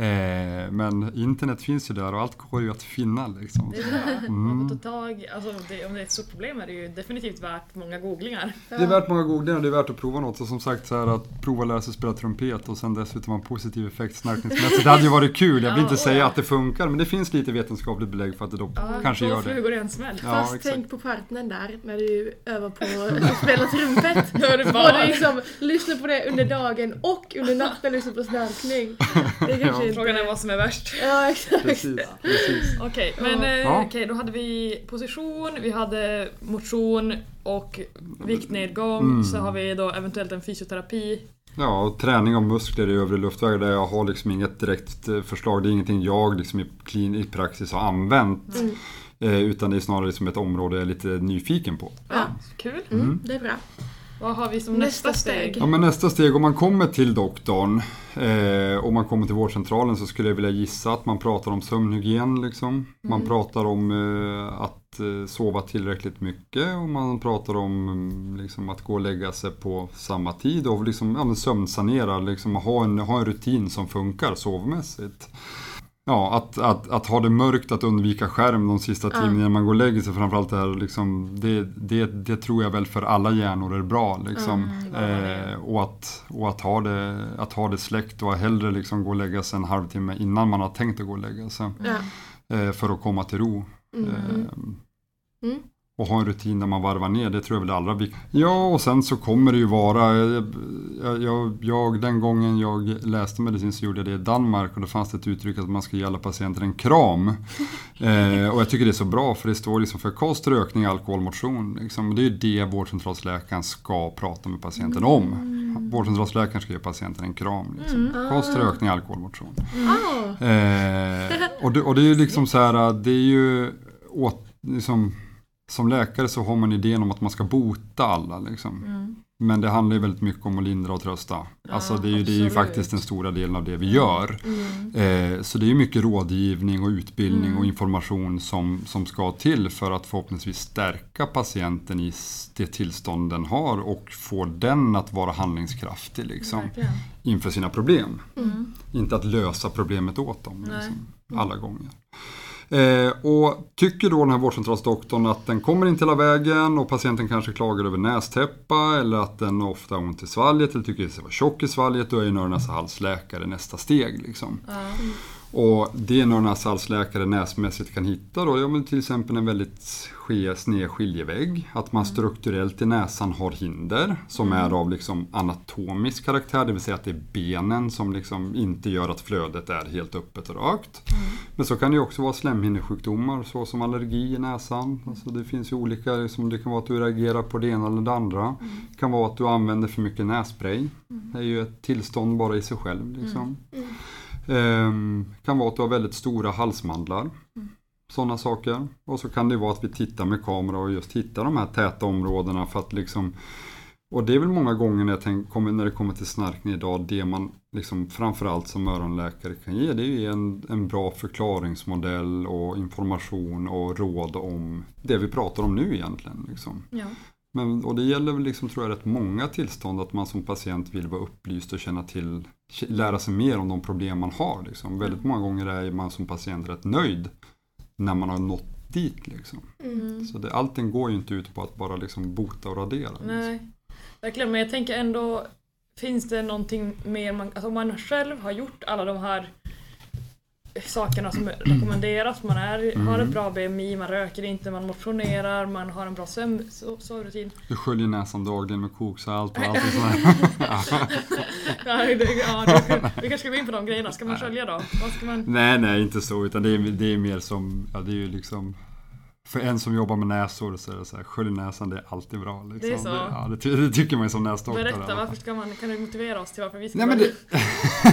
D: Eh, men internet finns ju där och allt går ju att finna liksom.
A: Det är bra.
D: Mm.
A: Man får ta tag, alltså det, om det är ett stort problem är det ju definitivt värt många googlingar.
D: Det är värt många googlingar, det är värt att prova något. Och som sagt så här att prova lära sig spela trumpet och sen dessutom ha en positiv effekt snarkningsmässigt. Det hade ju varit kul. Jag vill inte
A: Ja,
D: säga
A: ja.
D: att det funkar men det finns lite vetenskapligt belägg för att det då kanske
A: Två
D: gör det.
A: flugor i en smäll.
D: Ja,
B: Fast
D: exakt.
B: tänk på partnern där, när du övar på att spela trumpet.
A: Det
B: du liksom lyssna på det under dagen och under natten lyssna på snarkning. Det är kanske inte...
A: Frågan är vad som är värst.
B: Ja, exakt.
D: Precis, precis.
A: Okej, men eh,
D: Ja.
A: okej, då hade vi position, vi hade motion och viktnedgång.
D: Mm.
A: Så har vi då eventuellt en fysioterapi.
D: Ja, och träning av muskler i övre luftvägar där jag har liksom inget direkt eh, förslag. Det är ingenting jag liksom i, klin, i praxis har använt.
B: Mm.
D: Eh, utan det är snarare liksom ett område jag är lite nyfiken på.
A: Ja, kul.
B: Mm, det är bra.
A: Vad har vi som
B: Nästa
A: nästa, steg?
D: Ja, men nästa steg, om man kommer till doktorn eh, och man kommer till vårdcentralen så skulle jag vilja gissa att man pratar om sömnhygien. Liksom. Man pratar om eh, att eh, sova tillräckligt mycket och man pratar om mm, liksom, att gå och lägga sig på samma tid och liksom, ja, sömnsanera, liksom, ha, en, ha en rutin som funkar sovmässigt. Ja, att, att, att ha det mörkt, att undvika skärm de sista timmarna innan man går och lägger sig. Framförallt det här, liksom, det, det, det tror jag väl för alla hjärnor är bra. Liksom. eh, och att, och att, ha det, att ha det släckt och hellre liksom gå och lägga sig en halvtimme innan man har tänkt att gå och lägga sig.
B: Ja.
D: Eh, för att komma till ro.
B: Mm.
D: Eh,
B: Mm.
D: Och ha en rutin där man varvar ner, det tror jag väl det allra viktigaste. Ja, och sen så kommer det ju vara, jag, jag, jag, den gången jag läste medicin så gjorde jag det i Danmark och då fanns det ett uttryck att man ska ge alla patienter en kram. eh, och jag tycker det är så bra för det står liksom för kost, rökning, alkohol, motion. Liksom. Det är ju det vårdcentralsläkaren ska prata med patienten om. Vårdcentralsläkaren ska ge patienten en kram. Liksom. Kost, rökning, alkohol, motion.
B: Ah,
D: Eh, och, det, och det är ju liksom så här, det är ju åt, liksom, som läkare så har man idén om att man ska bota alla. Liksom. Men det handlar ju väldigt mycket om att lindra och trösta. alltså det är, ju, det är ju faktiskt den stora delen av det vi gör.
B: mm.
D: Eh, så det är ju mycket rådgivning och utbildning och information som, som ska till för att förhoppningsvis stärka patienten i det tillstånd den har och få den att vara handlingskraftig liksom,
A: Verkligen.
D: inför sina problem.
A: Mm.
D: Inte att lösa problemet åt dem liksom, alla gånger. Eh, och tycker då den här vårdcentralsdoktorn att den kommer inte hela vägen och patienten kanske klagar över nästäppa eller att den ofta har ont i svalget eller tycker att det var tjock i svalget, då är ju öron halsläkare nästa steg. Liksom.
A: Mm.
D: Och det en öron halsläkare näsmässigt kan hitta då, ja men till exempel en väldigt sned skiljevägg. Att man strukturellt i näsan har hinder som är av liksom anatomisk karaktär, det vill säga att det är benen som liksom inte gör att flödet är helt öppet och rakt. Men så kan det också vara slemhinnesjukdomar såsom allergi i näsan. Alltså det finns ju olika, liksom, det kan vara att du reagerar på det ena eller det andra. Det kan vara att du använder för mycket nässpray. Det är ju ett tillstånd bara i sig själv. Liksom. Ehm, kan vara att du har väldigt stora halsmandlar. Sådana saker. Och så kan det vara att vi tittar med kamera och just hittar de här täta områdena för att liksom och det är väl många gånger när, jag tänk, när det kommer till snarkning idag, det man liksom framförallt som öronläkare kan ge, det är en, en bra förklaringsmodell och information och råd om det vi pratar om nu egentligen. Liksom.
A: Ja.
D: Men, och det gäller väl liksom, tror jag, rätt många tillstånd att man som patient vill vara upplyst och känna till, lära sig mer om de problem man har. Liksom. Väldigt många gånger är man som patient rätt nöjd när man har nått dit. Liksom.
B: mm.
D: Så det, allting går ju inte ut på att bara liksom bota och radera. Liksom.
A: Nej, verkligen. Men jag tänker ändå, finns det någonting mer man, alltså om man själv har gjort alla de här sakerna som rekommenderas, man är, har ett bra BMI, man röker inte, man motionerar, man har en bra sömn, so- sovrutin.
D: Du sköljer näsan dagligen med koksalt och allting sånt.
A: Ja, det, ja, det, vi kanske ska gå in på de grejerna, ska man skölja då? Vad ska man...
D: Nej, nej, inte så. Utan det är, det är mer som, ja det är ju liksom för en som jobbar med näsor så är det så här, skölj näsan det är alltid bra. Liksom.
A: Det är så?
D: ja, det, ty- det tycker man ju som näsdoktor.
A: Berätta, varför ska man, kan du motivera oss till varför vi ska
D: Nej, men det,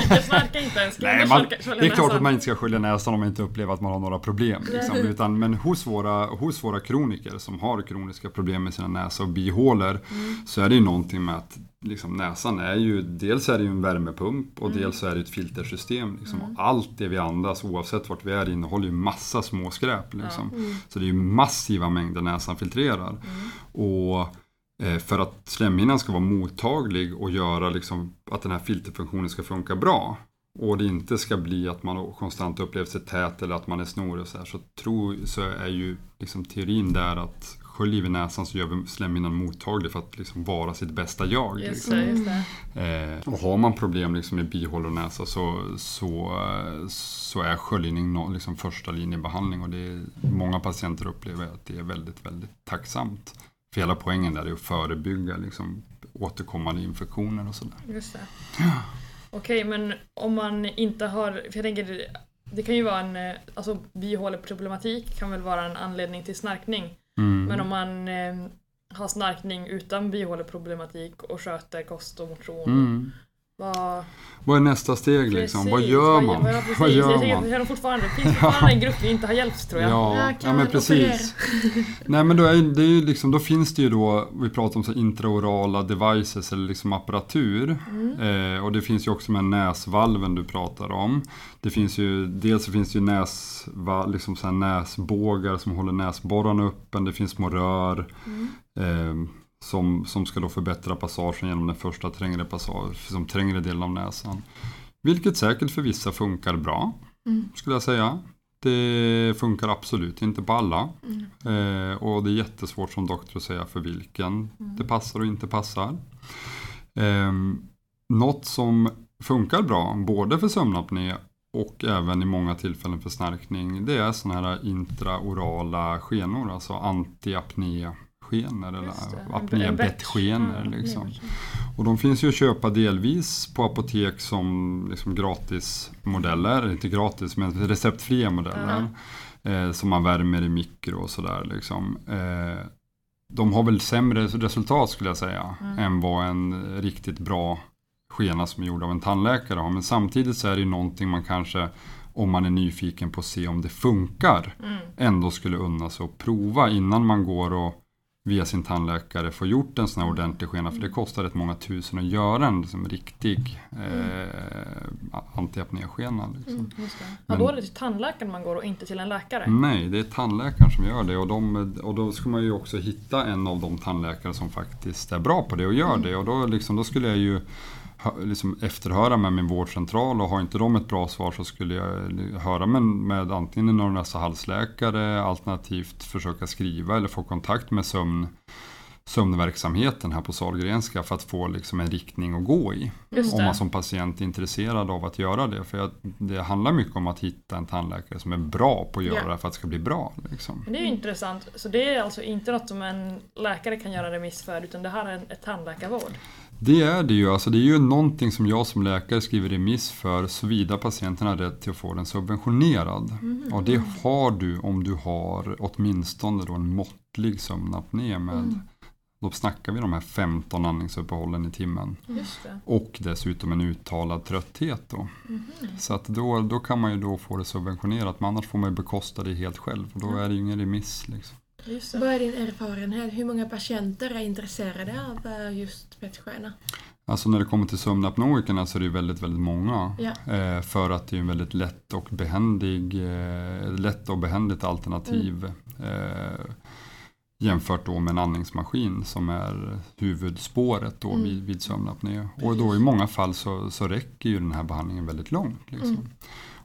A: Jag snarkar inte ens,
D: Nej, man, det är klart
A: näsan?
D: att man inte ska skölja näsan om man inte upplever att man har några problem. Liksom. Utan, men hos våra, hos våra kroniker som har kroniska problem med sina näsa och bihålor så är det ju någonting med att liksom, näsan är ju, dels är det ju en värmepump och dels är det ett filtersystem. Liksom. Och Allt det vi andas oavsett vart vi är innehåller ju massa små skräp. Liksom. Så det är ju massiva mängder näsan filtrerar. Och eh, för att slemhinnan ska vara mottaglig och göra liksom, att den här filterfunktionen ska funka bra och det inte ska bli att man konstant upplever sig tät eller att man är snorig och så här, så, tror, så är ju liksom teorin där att sköljer vi näsan så gör vi slemhinnan mottaglig för att liksom vara sitt bästa jag.
A: Just
D: Liksom.
A: det, just det.
D: Eh, och har man problem liksom med bihålonäsa så, så, eh, så är sköljning liksom första linjebehandling och det är, många patienter upplever att det är väldigt, väldigt tacksamt. För hela poängen där är att förebygga liksom, återkommande infektioner och sådär.
A: Just det. Okej, men om man inte har, för jag tänker det kan ju vara en, eh, alltså bihåleproblematik kan väl vara en anledning till snarkning.
D: Mm.
A: Men om man eh, har snarkning utan bihåleproblematik och sköter kost och motion,
D: Mm.
A: Vad...
D: Vad är nästa steg liksom?
A: Precis,
D: Vad gör man?
A: Vad, ja, precis.
D: Vad
A: Jag
D: gör man?
A: det, är nog fortfarande, det finns fortfarande en grupp vi inte har hjälpt tror jag.
D: Ja,
B: Ja,
D: ja,
B: kan
D: men precis. Nej men då, är, det är ju liksom, då finns det ju då, vi pratar om så intraorala devices eller liksom apparatur.
A: Mm.
D: Eh, och det finns ju också med näsvalven du pratar om. Det finns ju, dels så finns det ju näsva, liksom så här näsbågar som håller näsborrarna öppen. Det finns små rör.
A: Mm.
D: Eh, som, som ska då förbättra passagen genom den första trängre, passage, som trängre delen av näsan. Vilket säkert för vissa funkar bra,
B: Mm.
D: skulle jag säga. Det funkar absolut inte på alla.
B: Mm.
D: Eh, och det är jättesvårt som doktor att säga för vilken det passar och inte passar. Eh, något som funkar bra, både för sömnapné och även i många tillfällen för snarkning, det är sådana här intraorala skenor, alltså antiapné-skenor eller
A: bett.
D: Liksom. Och de finns ju att köpa delvis på apotek som liksom gratismodeller, inte gratis men receptfria modeller. Eh, som man värmer i mikro och sådär. Liksom. Eh, de har väl sämre resultat skulle jag säga
A: Mm.
D: än vad en riktigt bra skena som är gjord av en tandläkare har. Men samtidigt så är det ju någonting man kanske, om man är nyfiken på att se om det funkar,
A: Mm.
D: ändå skulle unna sig att prova innan man går och via sin tandläkare får gjort en sån här ordentlig skena. För det kostar rätt många tusen att göra en liksom, riktig eh, antiapnéskena. Liksom.
A: Mm. Ja, då är det till tandläkaren man går och inte till en läkare.
D: Nej, det är tandläkaren som gör det och, de, och då ska man ju också hitta en av de tandläkare som faktiskt är bra på det och gör det. Och då, liksom, då skulle jag ju liksom efterhöra med min vårdcentral och har inte de ett bra svar så skulle jag höra med, med antingen en öron halsläkare alternativt försöka skriva eller få kontakt med sömn, sömnverksamheten här på Sahlgrenska för att få liksom en riktning att gå i. Om man som patient är intresserad av att göra det. För det handlar mycket om att hitta en tandläkare som är bra på att göra det för att det ska bli bra. Liksom.
A: Det är intressant. Så det är alltså inte något som en läkare kan göra remiss för utan det här är en ett tandläkarvård.
D: Det är det ju. Alltså det är ju någonting som jag som läkare skriver remiss för såvida patienten har rätt till att få den subventionerad. Och det har du om du har åtminstone då en måttlig sömnapné med Då snackar vi de här 15 andningsuppehållen i timmen. Och dessutom en uttalad trötthet då. Så att då, då kan man ju då få det subventionerat. Men annars får man ju bekosta det helt själv. Och då är det ju ingen remiss. Liksom.
B: Vad är din erfarenhet? Hur många patienter är intresserade av eh, just bettskena?
D: Alltså när det kommer till sömnapnoikerna så är det ju väldigt, väldigt många.
B: Ja.
D: Eh, för att det är en väldigt lätt och behändig, eh, lätt och behändigt alternativ. Eh, jämfört då med en andningsmaskin som är huvudspåret då
B: Mm.
D: vid, vid sömnapné. Och då i många fall så, så räcker ju den här behandlingen väldigt långt. Liksom.
B: Mm.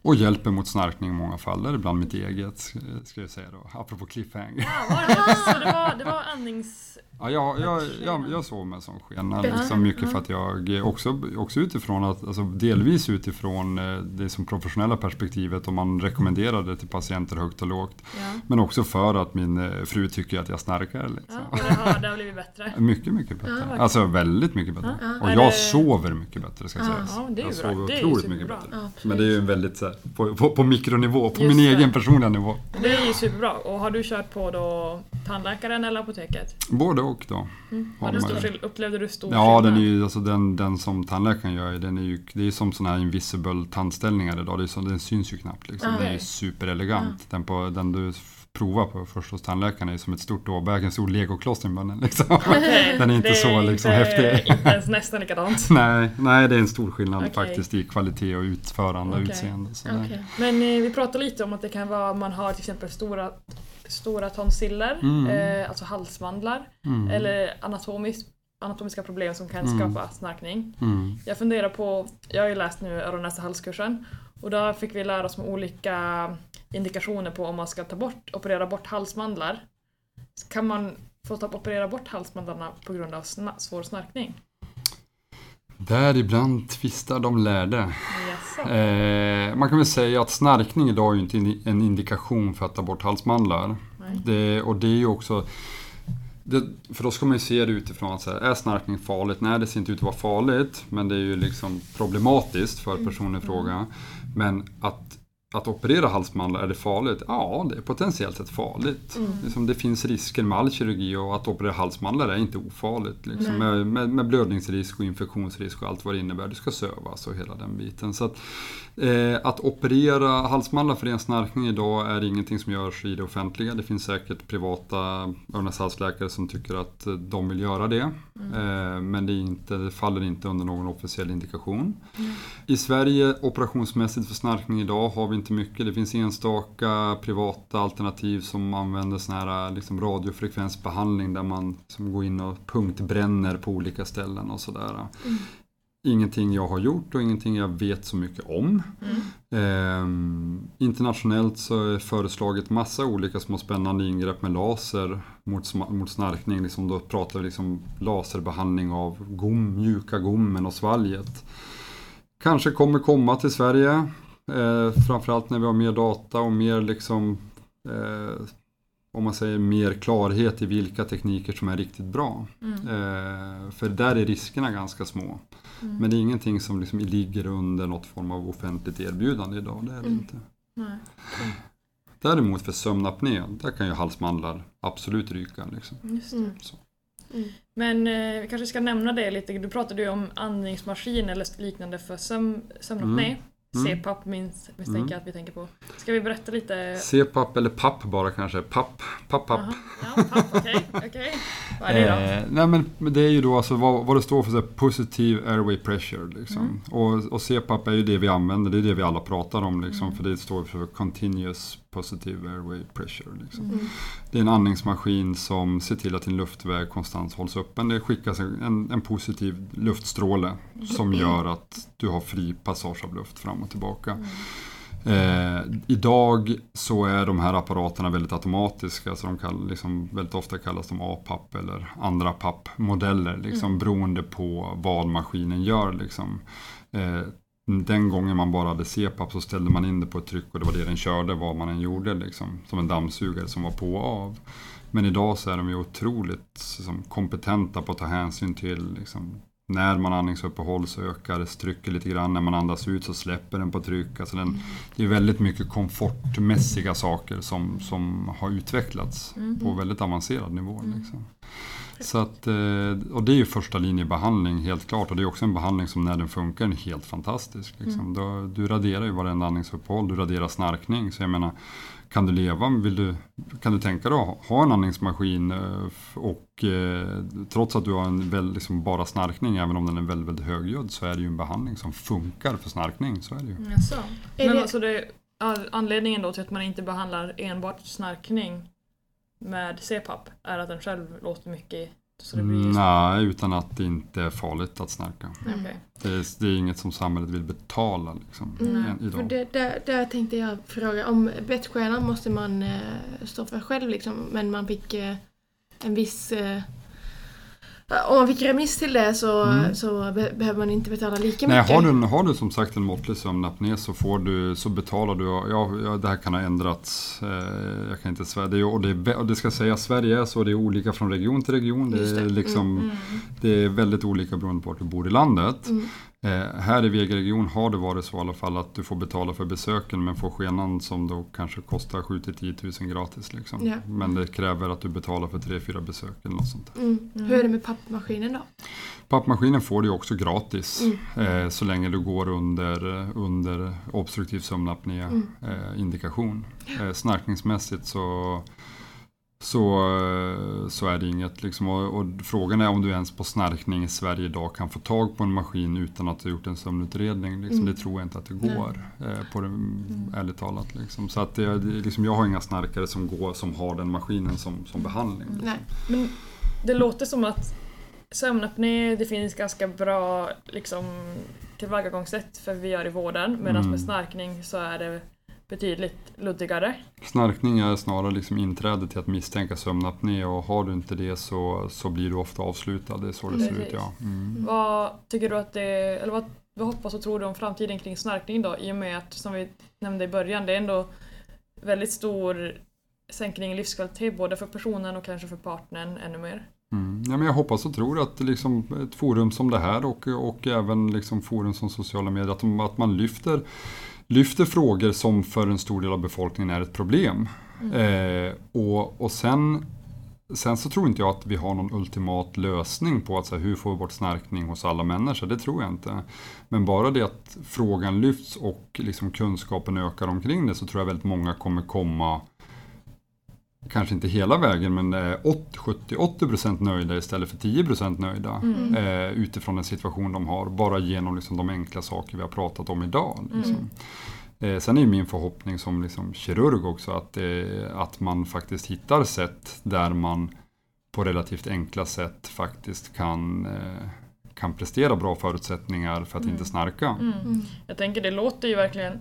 D: Och hjälper mot snarkning i många fall. Det mitt eget, ska- ska jag säga då. Apropå cliffhanger.
A: Ja, var det, så det var, det var andnings...
D: Ja, jag, jag, jag, jag med en sån skena.
B: Ja.
D: Liksom mycket
B: Ja.
D: för att jag också, också utifrån att, alltså delvis utifrån eh, det som professionella perspektivet om man rekommenderar det till patienter högt och lågt.
A: Ja.
D: Men också för att min eh, fru tycker att jag snarkar. Liksom.
A: Ja, och det har, blivit bättre.
D: Mycket, mycket bättre.
B: verkligen.
D: alltså väldigt mycket bättre.
A: Ja.
D: Och jag
A: det-
D: sover mycket bättre ska
B: Ja.
D: sägas.
A: Ja, det är
D: jag
A: bra.
D: sover
A: Det
D: otroligt mycket
A: superbra.
D: bättre.
B: Ja.
D: Men det är ju en väldigt så här, på, på, på mikronivå, på
A: Just
D: min
A: det.
D: egen personliga nivå.
A: Det är ju superbra. Och har du kört på då tandläkaren eller apoteket?
D: Både och då.
A: Mm.
D: Har
A: stor skill- upplevde du stor
D: Ja, den, är
A: skillnad?
D: ju, alltså den, den som tandläkaren gör, den är ju, det är som sådana här invisible tandställningar idag. Det är som, den syns ju knappt. Liksom.
B: Ah,
D: Den är ju superelegant. Den, på, den du provar på först hos tandläkaren är som ett stort åbäke, en stor legokloss i munnen. Liksom. Den är inte
A: det
D: så liksom
A: inte,
D: häftig.
A: Inte ens nästan likadant.
D: nej, nej, det är en stor skillnad
A: Okej.
D: faktiskt i kvalitet och utförande och
A: Okej.
D: utseende.
A: Men eh, vi pratade lite om att det kan vara om man har till exempel stora, stora tonsiller,
D: Mm.
A: eh, alltså halsmandlar,
D: Mm.
A: eller anatomiskt anatomiska problem som kan
D: Mm.
A: skapa snarkning.
D: Mm.
A: Jag funderar på, jag har ju läst nu öron näsa halskursen och där fick vi lära oss om olika indikationer på om man ska ta bort, operera bort halsmandlar. Kan man få ta, operera bort halsmandlarna på grund av sna, svår snarkning?
D: Där ibland tvistar de lärde. Eh, man kan väl säga att snarkning idag är ju inte en indikation för att ta bort halsmandlar. Det, och det är ju också det, för då ska man ju se det utifrån att så här, är snarkning farligt? Nej, det ser inte ut att vara farligt, men det är ju liksom problematiskt för personen i fråga. Men att, att operera halsmandlar, är det farligt? Ja, det är potentiellt sett farligt. Liksom, det finns risker med all kirurgi och att operera halsmandlar är inte ofarligt. Liksom, med, med, med blödningsrisk och infektionsrisk och allt vad det innebär. Det ska sövas och hela den biten. Så att, Eh, att operera halsmandlar för ren snarkning idag är ingenting som görs i det offentliga. Det finns säkert privata öron-näshalsläkare som tycker att eh, de vill göra det. Eh, men det, inte, det faller inte under någon officiell indikation. I Sverige operationsmässigt för snarkning idag har vi inte mycket. Det finns enstaka privata alternativ som använder sån här liksom radiofrekvensbehandling där man som går in och punktbränner på olika ställen och sådär. Ingenting jag har gjort och ingenting jag vet så mycket om. Ehm, internationellt så är föreslaget massa olika små spännande ingrepp med laser mot, mot snarkning. Liksom då pratar vi liksom laserbehandling av gom, mjuka gommen och svalget. Kanske kommer komma till Sverige. Eh, framförallt när vi har mer data och mer liksom eh, om man säger mer klarhet i vilka tekniker som är riktigt bra. Eh, för där är riskerna ganska små. Men det är ingenting som liksom ligger under något form av offentligt erbjudande idag. Det är det inte.
A: Nej.
D: Däremot för sömnapné, där kan ju halsmandlar absolut ryka. Liksom.
A: Just det.
B: Mm.
D: Så.
A: Men eh, vi kanske ska nämna det lite. Du pratade ju om andningsmaskin eller liknande för sömn, sömnapné.
D: Mm. Mm.
A: CPAP minst, misstänker jag att vi tänker på. Ska vi berätta lite?
D: C-papp eller papp bara kanske. Papp, papp.
A: Aha. Ja, papp, okej. okej. Vad är det då?
D: Eh, nej men det är ju då alltså vad, vad det står för så här, positive airway pressure. Liksom.
A: Mm.
D: Och, och CPAP är ju det vi använder, det är det vi alla pratar om. Liksom,
A: Mm.
D: För det står för continuous positive airway pressure. Liksom.
A: Mm.
D: Det är en andningsmaskin som ser till att din luftväg konstant hålls öppen. Det skickas en, en, positiv luftstråle som gör att du har fri passage av luft fram och tillbaka. Eh, idag så är de här apparaterna väldigt automatiska så de kan liksom, väldigt ofta kallas de APAP eller andra PAP-modeller liksom, beroende på vad maskinen gör. Liksom. Eh, den gången man bara hade CPAP så ställde man in det på ett tryck och det var det den körde vad man än gjorde. Liksom, som en dammsugare som var på och av. Men idag så är de ju otroligt liksom, kompetenta på att ta hänsyn till liksom, när man andningsuppehåll så ökar trycket lite grann. När man andas ut så släpper den på tryck. Alltså den, det är väldigt mycket komfortmässiga saker som, som har utvecklats på väldigt avancerad nivå. Liksom. Så att, eh, och det är ju första linjebehandling helt klart och det är också en behandling som när den funkar är helt fantastisk. Liksom. Då, du raderar ju varenda andningsuppehåll, du raderar snarkning. Så jag menar, kan du leva, vill du, kan du tänka dig att ha en andningsmaskin eh, och eh, trots att du har en väl, liksom bara snarkning, även om den är väldigt, väldigt högljudd, så är det ju en behandling som funkar för snarkning. Så är det ju.
A: Jaså.
B: Är
A: Men
B: det-
A: alltså det, anledningen då till att man inte behandlar enbart snarkning med CPAP är att den själv låter mycket så det blir
D: Mm, Nej, utan att det inte är farligt att snarka.
A: Okej.
D: Det är, det är inget som samhället vill betala liksom,
B: Mm. För
D: idag.
B: det, där, där tänkte jag fråga, om bettstjärnan måste man eh, stå för själv liksom, men man fick eh, en viss... Eh, om man fick remiss till det så,
D: Mm.
B: så be, behöver man inte betala lika
D: Nej,
B: mycket.
D: har, du, har du som sagt en måttlig sömnapné så, får du, så betalar du, ja, ja det här kan ha ändrats, eh, jag kan inte svära, det, och det, och det ska sägas, Sverige är så, det är olika från region till region, det
B: det.
D: är,
B: Mm,
D: liksom, det är väldigt olika beroende på vart du bor i landet.
B: Mm.
D: Eh, här i Vega-region har det varit så i alla fall att du får betala för besöken men får skenan som då kanske kostar 7 till 10 000 gratis. Liksom.
B: Ja.
D: Men det kräver att du betalar för 3-4 besök eller något sånt. där.
B: Mm. Hur är det med pappmaskinen då?
D: Pappmaskinen får du också gratis
B: Mm.
D: eh, så länge du går under, under obstruktiv sömnapné
B: Mm.
D: eh, indikation. Eh, snarkningsmässigt så, så, så är det inget. Liksom, och, och frågan är om du ens på snarkning i Sverige idag kan få tag på en maskin utan att du gjort en sömnutredning. Liksom,
B: Mm.
D: Det tror jag inte att det går, eh, på det, ärligt talat. Liksom. Så att det, liksom, jag har inga snarkare som, går, som har den maskinen som, som behandling. Liksom.
B: Nej.
A: Men det låter som att sömnapné, det finns ganska bra liksom, tillvägagångssätt för vi gör i vården medan
D: Mm.
A: med snarkning så är det betydligt luddigare.
D: Snarkning är snarare liksom inträde till att misstänka sömnapné och har du inte det så, så blir du ofta avslutad. Det är så det ser ut
A: Precis.
D: ja. Mm.
A: Vad tycker du att det, eller vad, vad hoppas och tror du om framtiden kring snarkning då? I och med att, som vi nämnde i början, det är ändå väldigt stor sänkning i livskvalitet både för personen och kanske för partnern ännu mer.
D: Mm. Ja, men jag hoppas och tror att liksom ett forum som det här och, och även liksom forum som sociala medier, att, att man lyfter, lyfter frågor som för en stor del av befolkningen är ett problem. Eh, och, och sen, sen så tror inte jag att vi har någon ultimat lösning på att så här, hur får vi bort snarkning hos alla människor, det tror jag inte. Men bara det att frågan lyfts och liksom kunskapen ökar omkring det så tror jag väldigt många kommer komma kanske inte hela vägen men eh, 70-80% nöjda istället för 10% nöjda
A: Mm.
D: eh, utifrån den situation de har. Bara genom liksom, de enkla saker vi har pratat om idag. Liksom. Eh, sen är ju min förhoppning som liksom, kirurg också att, eh, att man faktiskt hittar sätt där man på relativt enkla sätt faktiskt kan, eh, kan prestera bra förutsättningar för att inte snarka.
A: Mm. Jag tänker det låter ju verkligen,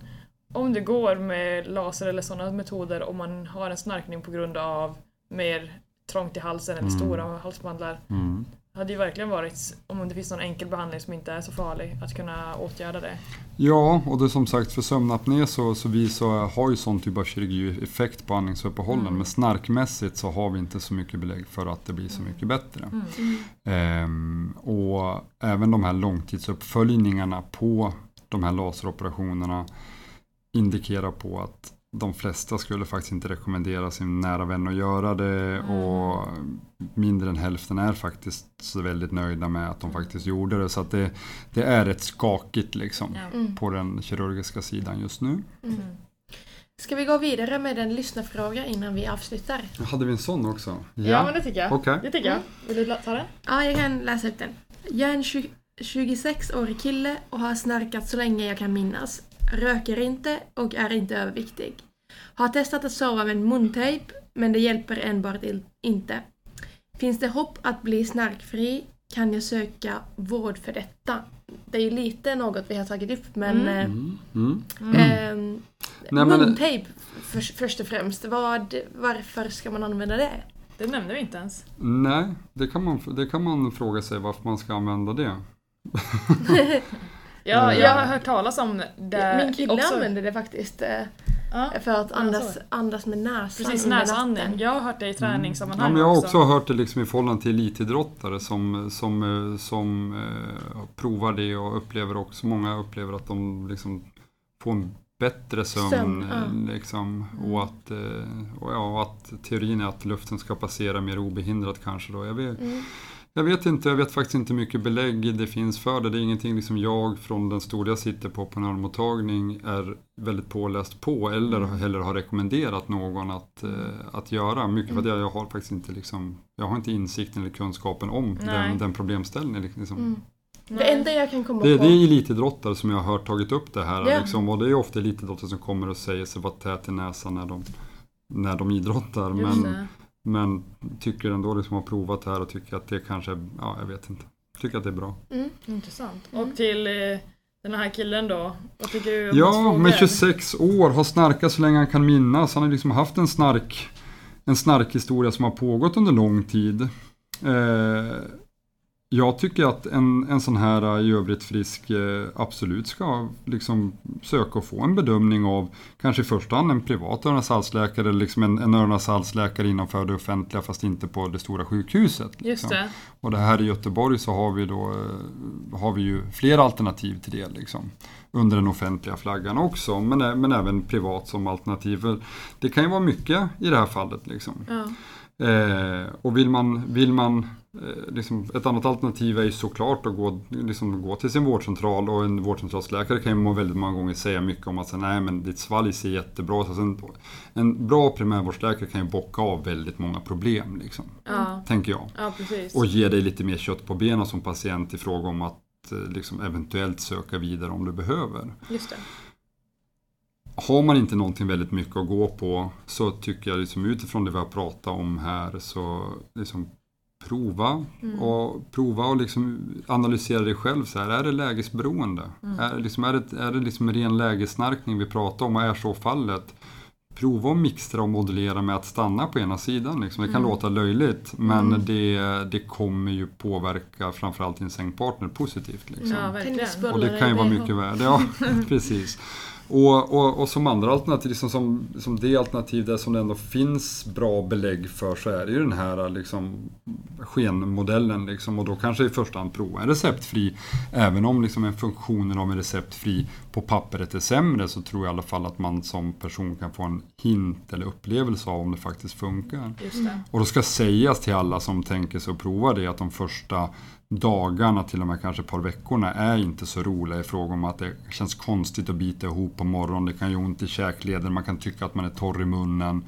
A: om det går med laser eller sådana metoder om man har en snarkning på grund av mer trångt i halsen eller
D: Mm.
A: stora halsmandlar.
D: Mm.
A: hade ju verkligen varit, om det finns någon enkel behandling som inte är så farlig, att kunna åtgärda det.
D: Ja, och det är som sagt för sömnapné så, så vi så har ju sån typ av kirurgi effekt på andningsuppehållen.
A: Mm.
D: Men snarkmässigt så har vi inte så mycket belägg för att det blir så mycket bättre.
A: Mm.
D: Ehm, och även de här långtidsuppföljningarna på de här laseroperationerna indikerar på att de flesta skulle faktiskt inte rekommendera sin nära vän att göra det och mindre än hälften är faktiskt så väldigt nöjda med att de faktiskt gjorde det. Så att det, det är rätt skakigt liksom
A: Ja.
B: Mm.
D: på den kirurgiska sidan just nu.
A: Mm.
B: Ska vi gå vidare med en lyssnarfråga innan vi avslutar?
D: Hade vi en sån också?
A: Ja. men det tycker jag.
D: Okej.
A: Det tycker jag. Vill du ta den?
B: Ja, jag kan läsa upp den. Jag är en 20 26-årig kille och har snarkat så länge jag kan minnas. Röker inte och är inte överviktig. Har testat att sova med muntejp, men det hjälper enbart inte. Finns det hopp att bli snarkfri? Kan jag söka vård för detta? Det är ju lite något vi har tagit upp, men...
D: Mm. Mm.
B: eh, ehm,
D: Nej,
B: muntejp för, först och främst. Vad, varför ska man använda det?
A: Det nämnde vi inte ens.
D: Nej, det kan, man, det kan man fråga sig varför man ska använda det.
A: Ja,
D: Eh.
A: jag har hört talas om det
B: Min kille
A: också.
B: använder det faktiskt eh,
A: Ja,
B: för att andas, andas med näsan
A: precis, näsandning.
B: natten.
A: Jag har hört det i träningssammanhang
D: Ja, men jag har också hört det liksom i förhållande till elitidrottare som, som, eh, som eh, provar det och upplever också, många upplever att de liksom får en bättre sömn.
B: Sömn,
D: eh,
B: ja.
D: liksom, och, att, eh, och, ja, och att teorin är att luften ska passera mer obehindrat kanske. Då. Jag, vet,
B: Mm.
D: Jag vet inte, jag vet faktiskt inte hur mycket belägg det finns för det. Det är ingenting liksom jag från den stora jag sitter på på en ölmottagning är väldigt påläst på eller heller har rekommenderat någon att, eh, att göra. Mycket för att jag, jag har faktiskt inte liksom, jag har inte insikten eller kunskapen om
A: Nej.
D: den, den problemställningen. Liksom.
B: Mm. Det enda jag kan komma
D: Det,
B: på...
D: det är elitidrottare som jag har hört tagit upp det här.
B: Ja.
D: Liksom, och det är ofta elitidrottare som kommer och säger sig vara tät i näsan när de, när de idrottar.
A: Just
D: Men,
A: det.
D: Men tycker ändå liksom har provat det här och tycker att det kanske, ja jag vet inte. Tycker att det är bra.
B: Mm.
A: Intressant.
B: Mm.
A: Och till eh, den här killen då? Vad tycker du om
D: Ja, med 26 år, har snarkat så länge han kan minnas. Han har liksom haft en snark en snarkhistoria som har pågått under lång tid. Eh, jag tycker att en, en sån här eh, i övrigt frisk eh, absolut ska liksom söka och få en bedömning av kanske i första hand en privat öron eller liksom en, en öron innanför det offentliga fast inte på det stora sjukhuset.
A: Just
D: liksom.
A: det.
D: Och det här i Göteborg så har vi, då, eh, har vi ju flera alternativ till det. Liksom, under den offentliga flaggan också, men, men även privat som alternativ. Det kan ju vara mycket i det här fallet. Liksom.
A: Ja.
D: Eh, och vill man, vill man eh, liksom, ett annat alternativ är ju såklart att gå, liksom, gå till sin vårdcentral och en vårdcentralsläkare kan ju må väldigt många gånger säga mycket om att säga, nej men ditt svalg ser jättebra ut. Alltså en, en bra primärvårdsläkare kan ju bocka av väldigt många problem, liksom,
A: Ja.
D: tänker jag.
A: ja.
D: Och ge dig lite mer kött på benen som patient i fråga om att eh, liksom, eventuellt söka vidare om du behöver.
A: Just det.
D: Har man inte någonting väldigt mycket att gå på så tycker jag liksom, utifrån det vi har pratat om här så liksom, prova och prova och liksom analysera det själv. Så här, är det lägesberoende? Är, det liksom, är det, är det liksom ren lägesnarkning vi pratar om och är så fallet? Prova att mixtra och modulera med att stanna på ena sidan. Liksom. Det kan låta löjligt men det, det kommer ju påverka framförallt din sängpartner positivt. Liksom.
A: Ja,
D: Och det kan ju vara mycket värde. Ja, precis. Och, och, och som andra alternativ, liksom som, som det alternativ där som det ändå finns bra belägg för så är det ju den här liksom, skenmodellen. Liksom, och då kanske i första hand prova en receptfri. Även om liksom, en funktionen av en receptfri på pappret är sämre så tror jag i alla fall att man som person kan få en hint eller upplevelse av om det faktiskt funkar.
A: Det.
D: Och då ska sägas till alla som tänker sig att prova det att de första dagarna, till och med kanske ett par veckorna, är inte så roliga i fråga om att det känns konstigt att bita ihop på morgonen. Det kan göra ont i käkleden, man kan tycka att man är torr i munnen.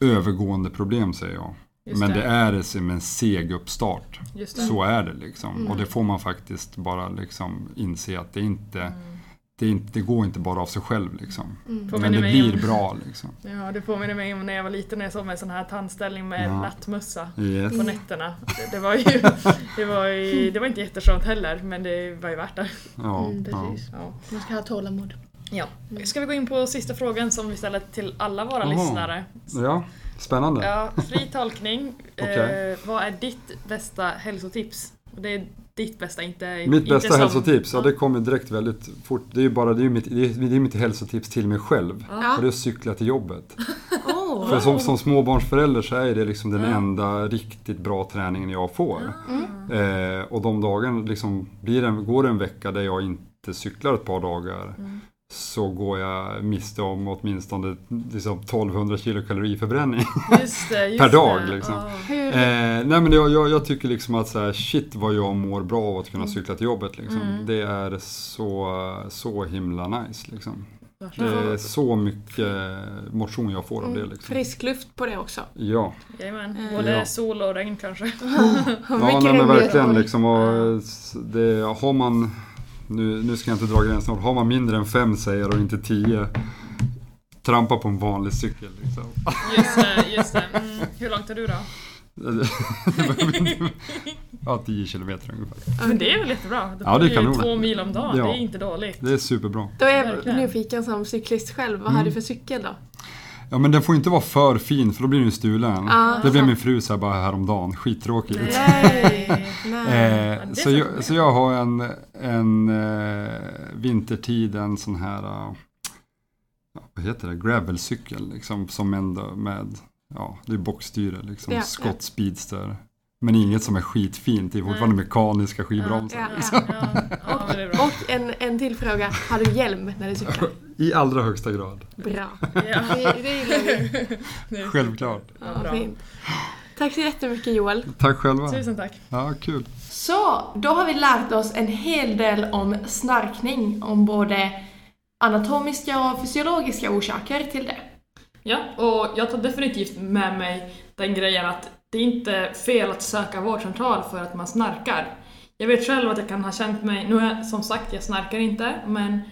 D: Övergående problem säger jag.
A: Just
D: Men
A: det.
D: det är som en seg uppstart. Så är det liksom. Och det får man faktiskt bara liksom inse att det inte, det, inte, det går inte bara av sig själv liksom. Men
A: Påminner
D: det blir
A: om-
D: bra liksom.
A: Ja, det påminner mig om när jag var liten när jag sov med en sån här tandställning med
D: Ja.
A: nattmössa
D: Yes.
A: på nätterna. Det, det, var ju, det, var ju, det var inte jätteskönt heller, men det var ju värt det.
D: Ja,
B: Mm, precis.
A: Ja.
B: Man ska ha tålamod.
A: Ja. Ska vi gå in på sista frågan som vi ställer till alla våra
D: Jaha.
A: lyssnare?
D: ja, spännande.
A: Ja, fri tolkning.
D: Okej.
A: eh, vad är ditt bästa hälsotips? Det är ditt bästa, inte
D: Mitt
A: inte
D: bästa
A: som-
D: hälsotips, ja det kommer direkt väldigt fort. Det är ju bara, det är ju mitt, det är, det är mitt hälsotips till mig själv.
B: Ja.
D: Och det är att cykla till jobbet.
B: Åh!
D: För som, som småbarnsförälder så är det liksom den
A: Ja.
D: enda riktigt bra träningen jag får.
B: Mm.
D: Eh, och de dagarna, liksom, blir en- går det en vecka där jag inte cyklar ett par dagar
A: Mm.
D: Så går jag miste om åtminstone liksom, 1200 kilokaloriförbränning.
A: Just det, just
D: Per dag,
A: det.
D: liksom.
B: Hur,
D: Eh, nej men jag, jag, jag tycker liksom att så här, shit vad jag mår bra av att kunna cykla till jobbet. Liksom.
A: Mm.
D: Det är så, så himla nice. Liksom. Det är så mycket motion jag får av det. Liksom.
B: frisk luft på det också.
D: Ja,
A: Jajamän.
B: Eh,
A: Både
D: ja.
A: sol och regn kanske.
D: Ja nej, men verkligen. Liksom, och det, har man, nu, nu ska jag inte dra gränsen, har man mindre än fem säger och inte tio Trampa på en vanlig cykel liksom.
A: Just det, just det. Mm. Hur långt är du då?
D: ja, 10 kilometer ungefär.
A: Men det är väl jättebra? Då
D: Ja, det kan
A: ju två mil om dagen,
D: Ja.
A: det är inte dåligt.
D: Det är superbra.
B: Då är jag nyfiken som cyklist själv. Vad
D: Mm.
B: har du för cykel då?
D: Ja men den får inte vara för fin för då blir den ju stulen.
B: Ah.
D: det blev min fru så här bara häromdagen, skittråkigt.
B: Nej. Nej.
D: Eh,
A: Ja, det
D: så, jag, så jag har en, en eh, vintertid, en sån här, eh, ja, vad heter det, gravelcykel liksom som ändå med, ja det är bockstyre liksom,
B: Ja, ja.
D: Scott Speedster. Men inget som är skitfint, det är fortfarande mekaniska skivbromsar.
B: Ja,
D: liksom.
A: Ja, ja, är bra.
B: Och en, en till fråga. Har du hjälm när du cyklar?
D: I allra högsta grad.
B: Bra.
A: Ja.
B: Det, det gillar vi.
D: Självklart.
A: Ja.
B: Tack så jättemycket Joel.
D: Tack själva.
A: Tusen tack.
D: Ja, kul.
B: Så, då har vi lärt oss en hel del om snarkning, om både anatomiska och fysiologiska orsaker till det.
A: Ja, och jag tar definitivt med mig den grejen att det är inte fel att söka vårdcentral för att man snarkar. Jag vet själv att jag kan ha känt mig, nu är jag, som sagt, jag snarkar inte, men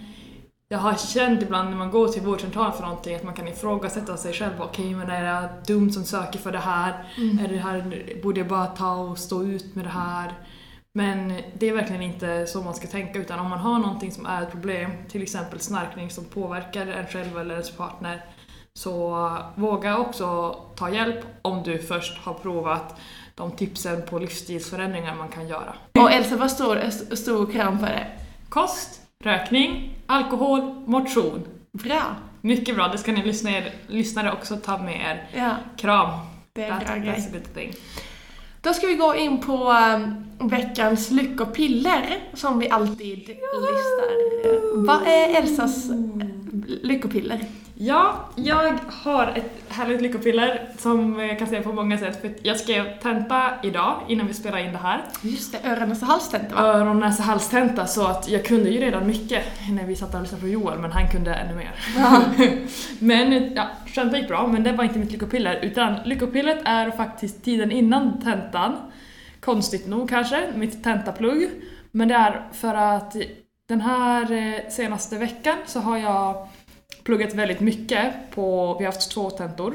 A: jag har känt ibland när man går till vårdcentralen för någonting att man kan ifrågasätta sig själv. Okej, men är jag dum som söker för det här? Är det här? Borde jag bara ta och stå ut med det här? Men det är verkligen inte så man ska tänka utan om man har någonting som är ett problem, till exempel snarkning som påverkar en själv eller ens partner, så våga också ta hjälp om du först har provat de tipsen på livsstilsförändringar man kan göra.
B: Och Elsa, vad står stor kram för det?
A: Kost, rökning, alkohol, motion.
B: Bra.
A: Mycket bra, det ska ni lyssna er, lyssnare också ta med er.
B: Ja,
A: Kram!
B: det är en bra grej. Då ska vi gå in på um, veckans lyckopiller som vi alltid listar. Vad är Elsas eh, lyckopiller?
A: Ja, jag har ett härligt lyckopiller som jag kan säga på många sätt. För jag skrev tenta idag innan vi spelade in det här.
B: Just det, öron och halstenta va?
A: Öron, näsa, halstenta så att jag kunde ju redan mycket när vi satt och lyssnade på Joel men han kunde ännu mer. men ja, skämt gick bra men det var inte mitt lyckopiller utan lyckopillet är faktiskt tiden innan tentan. Konstigt nog kanske, mitt tentaplugg. Men det är för att den här eh, senaste veckan så har jag pluggat väldigt mycket på, vi har haft två tentor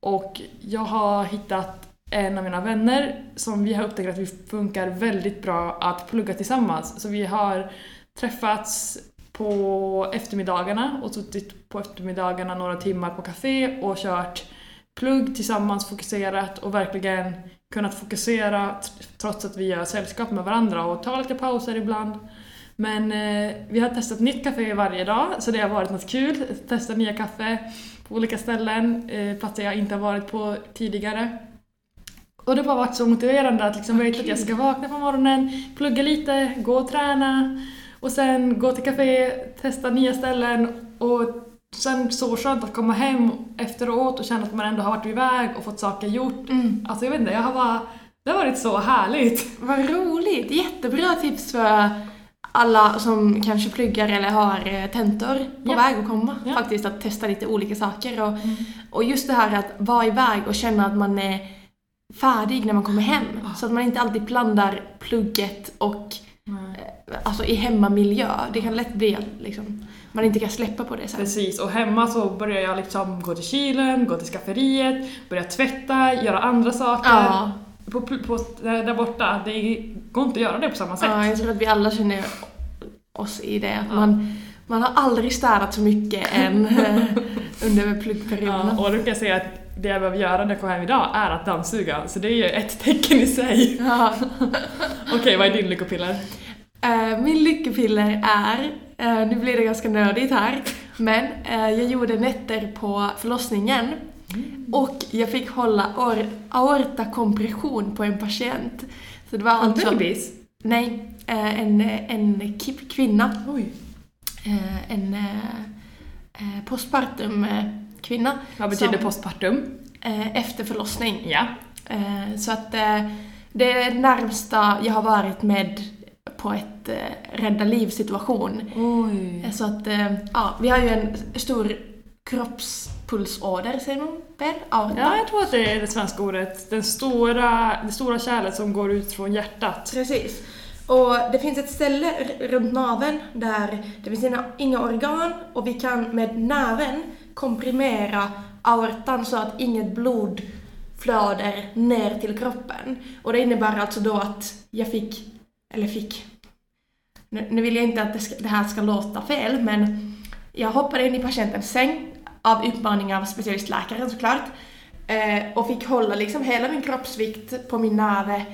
A: och jag har hittat en av mina vänner som vi har upptäckt att vi funkar väldigt bra att plugga tillsammans. Så vi har träffats på eftermiddagarna och suttit på eftermiddagarna några timmar på café och kört plugg tillsammans fokuserat och verkligen kunnat fokusera trots att vi gör sällskap med varandra och tar lite pauser ibland. Men eh, vi har testat nytt café varje dag så det har varit något kul. Testa nya kaffe på olika ställen, eh, platser jag inte har varit på tidigare. Och det har bara varit så motiverande att liksom veta att jag ska vakna på morgonen, plugga lite, gå och träna och sen gå till café, testa nya ställen och sen så skönt att komma hem efteråt och känna att man ändå har varit iväg och fått saker gjort.
B: Mm.
A: Alltså jag vet inte, jag har bara... Det har varit så härligt.
B: Vad roligt! Jättebra tips för alla som kanske pluggar eller har eh, tentor på
A: Ja.
B: väg att komma.
A: Ja.
B: Faktiskt att testa lite olika saker. Och, och just det här att vara iväg och känna att man är färdig när man kommer hem. Så att man inte alltid blandar plugget och eh, alltså i hemmamiljö. Det kan lätt bli att liksom, man inte kan släppa på det sen.
A: Precis, och hemma så börjar jag liksom gå till kylen, gå till skafferiet, börja tvätta, göra andra saker.
B: Ja,
A: På, på, där borta, det går inte att göra det på samma sätt.
B: ja, jag tror att vi alla känner oss i det. Att man, man har aldrig städat så mycket än under pluggperioden.
A: Ja, och då kan jag säga att det jag behöver göra när jag kommer hem idag är att dammsuga, så det är ju ett tecken i sig.
B: Ja.
A: Okej, vad är din lyckopiller?
B: Eh, min lyckopiller är, eh, nu blir det ganska nördigt här, men eh, jag gjorde nätter på förlossningen och jag fick hålla or- aortakompression på en patient. Så det var alltså...
A: Bebis?
B: Nej, eh, en, en kvinna.
A: Oj.
B: Eh, en eh, postpartum kvinna.
A: Vad betyder
B: som-
A: postpartum?
B: Efter förlossning.
A: Ja.
B: Så att det är det närmsta jag har varit med på ett rädda liv-situation.
A: Oj.
B: Så att, ja, vi har ju en stor kroppspulsåder, säger man väl? Aorta.
A: Ja, jag tror att det är det svenska ordet. Den stora, det stora kärlet som går ut från hjärtat.
B: Precis. Och det finns ett ställe runt naveln där det finns inga, inga organ och vi kan med näven komprimera aortan så att inget blod flöder ner till kroppen. Och det innebär alltså då att jag fick, eller fick, nu, nu vill jag inte att det, ska, det här ska låta fel men jag hoppade in i patientens säng av uppmaning av specialistläkaren såklart. Eh, och fick hålla liksom hela min kroppsvikt på min näve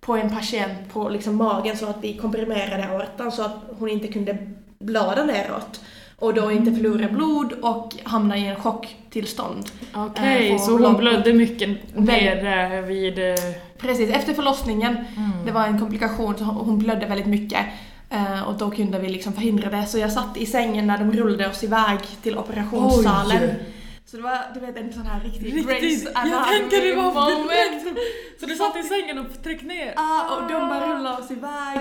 B: på en patient på liksom magen så att vi komprimerade aortan så att hon inte kunde blöda neråt och då inte förlora blod och hamna i en chocktillstånd.
A: Okej,
B: Eh,
A: så hon blödde mycket nere vid... eh,
B: Precis, efter förlossningen, det var en komplikation, så hon blödde väldigt mycket. Eh, och då kunde vi liksom förhindra det. Så jag satt i sängen när de rullade oss iväg till operationssalen.
A: Oj.
B: Så det var, du vet, en sån här riktig
A: Riktigt! Jag
B: Anatomy
A: tänkte det var
B: moment.
A: Så du satt i sängen och tryckte ner?
B: Ja, och de bara rullade oss iväg.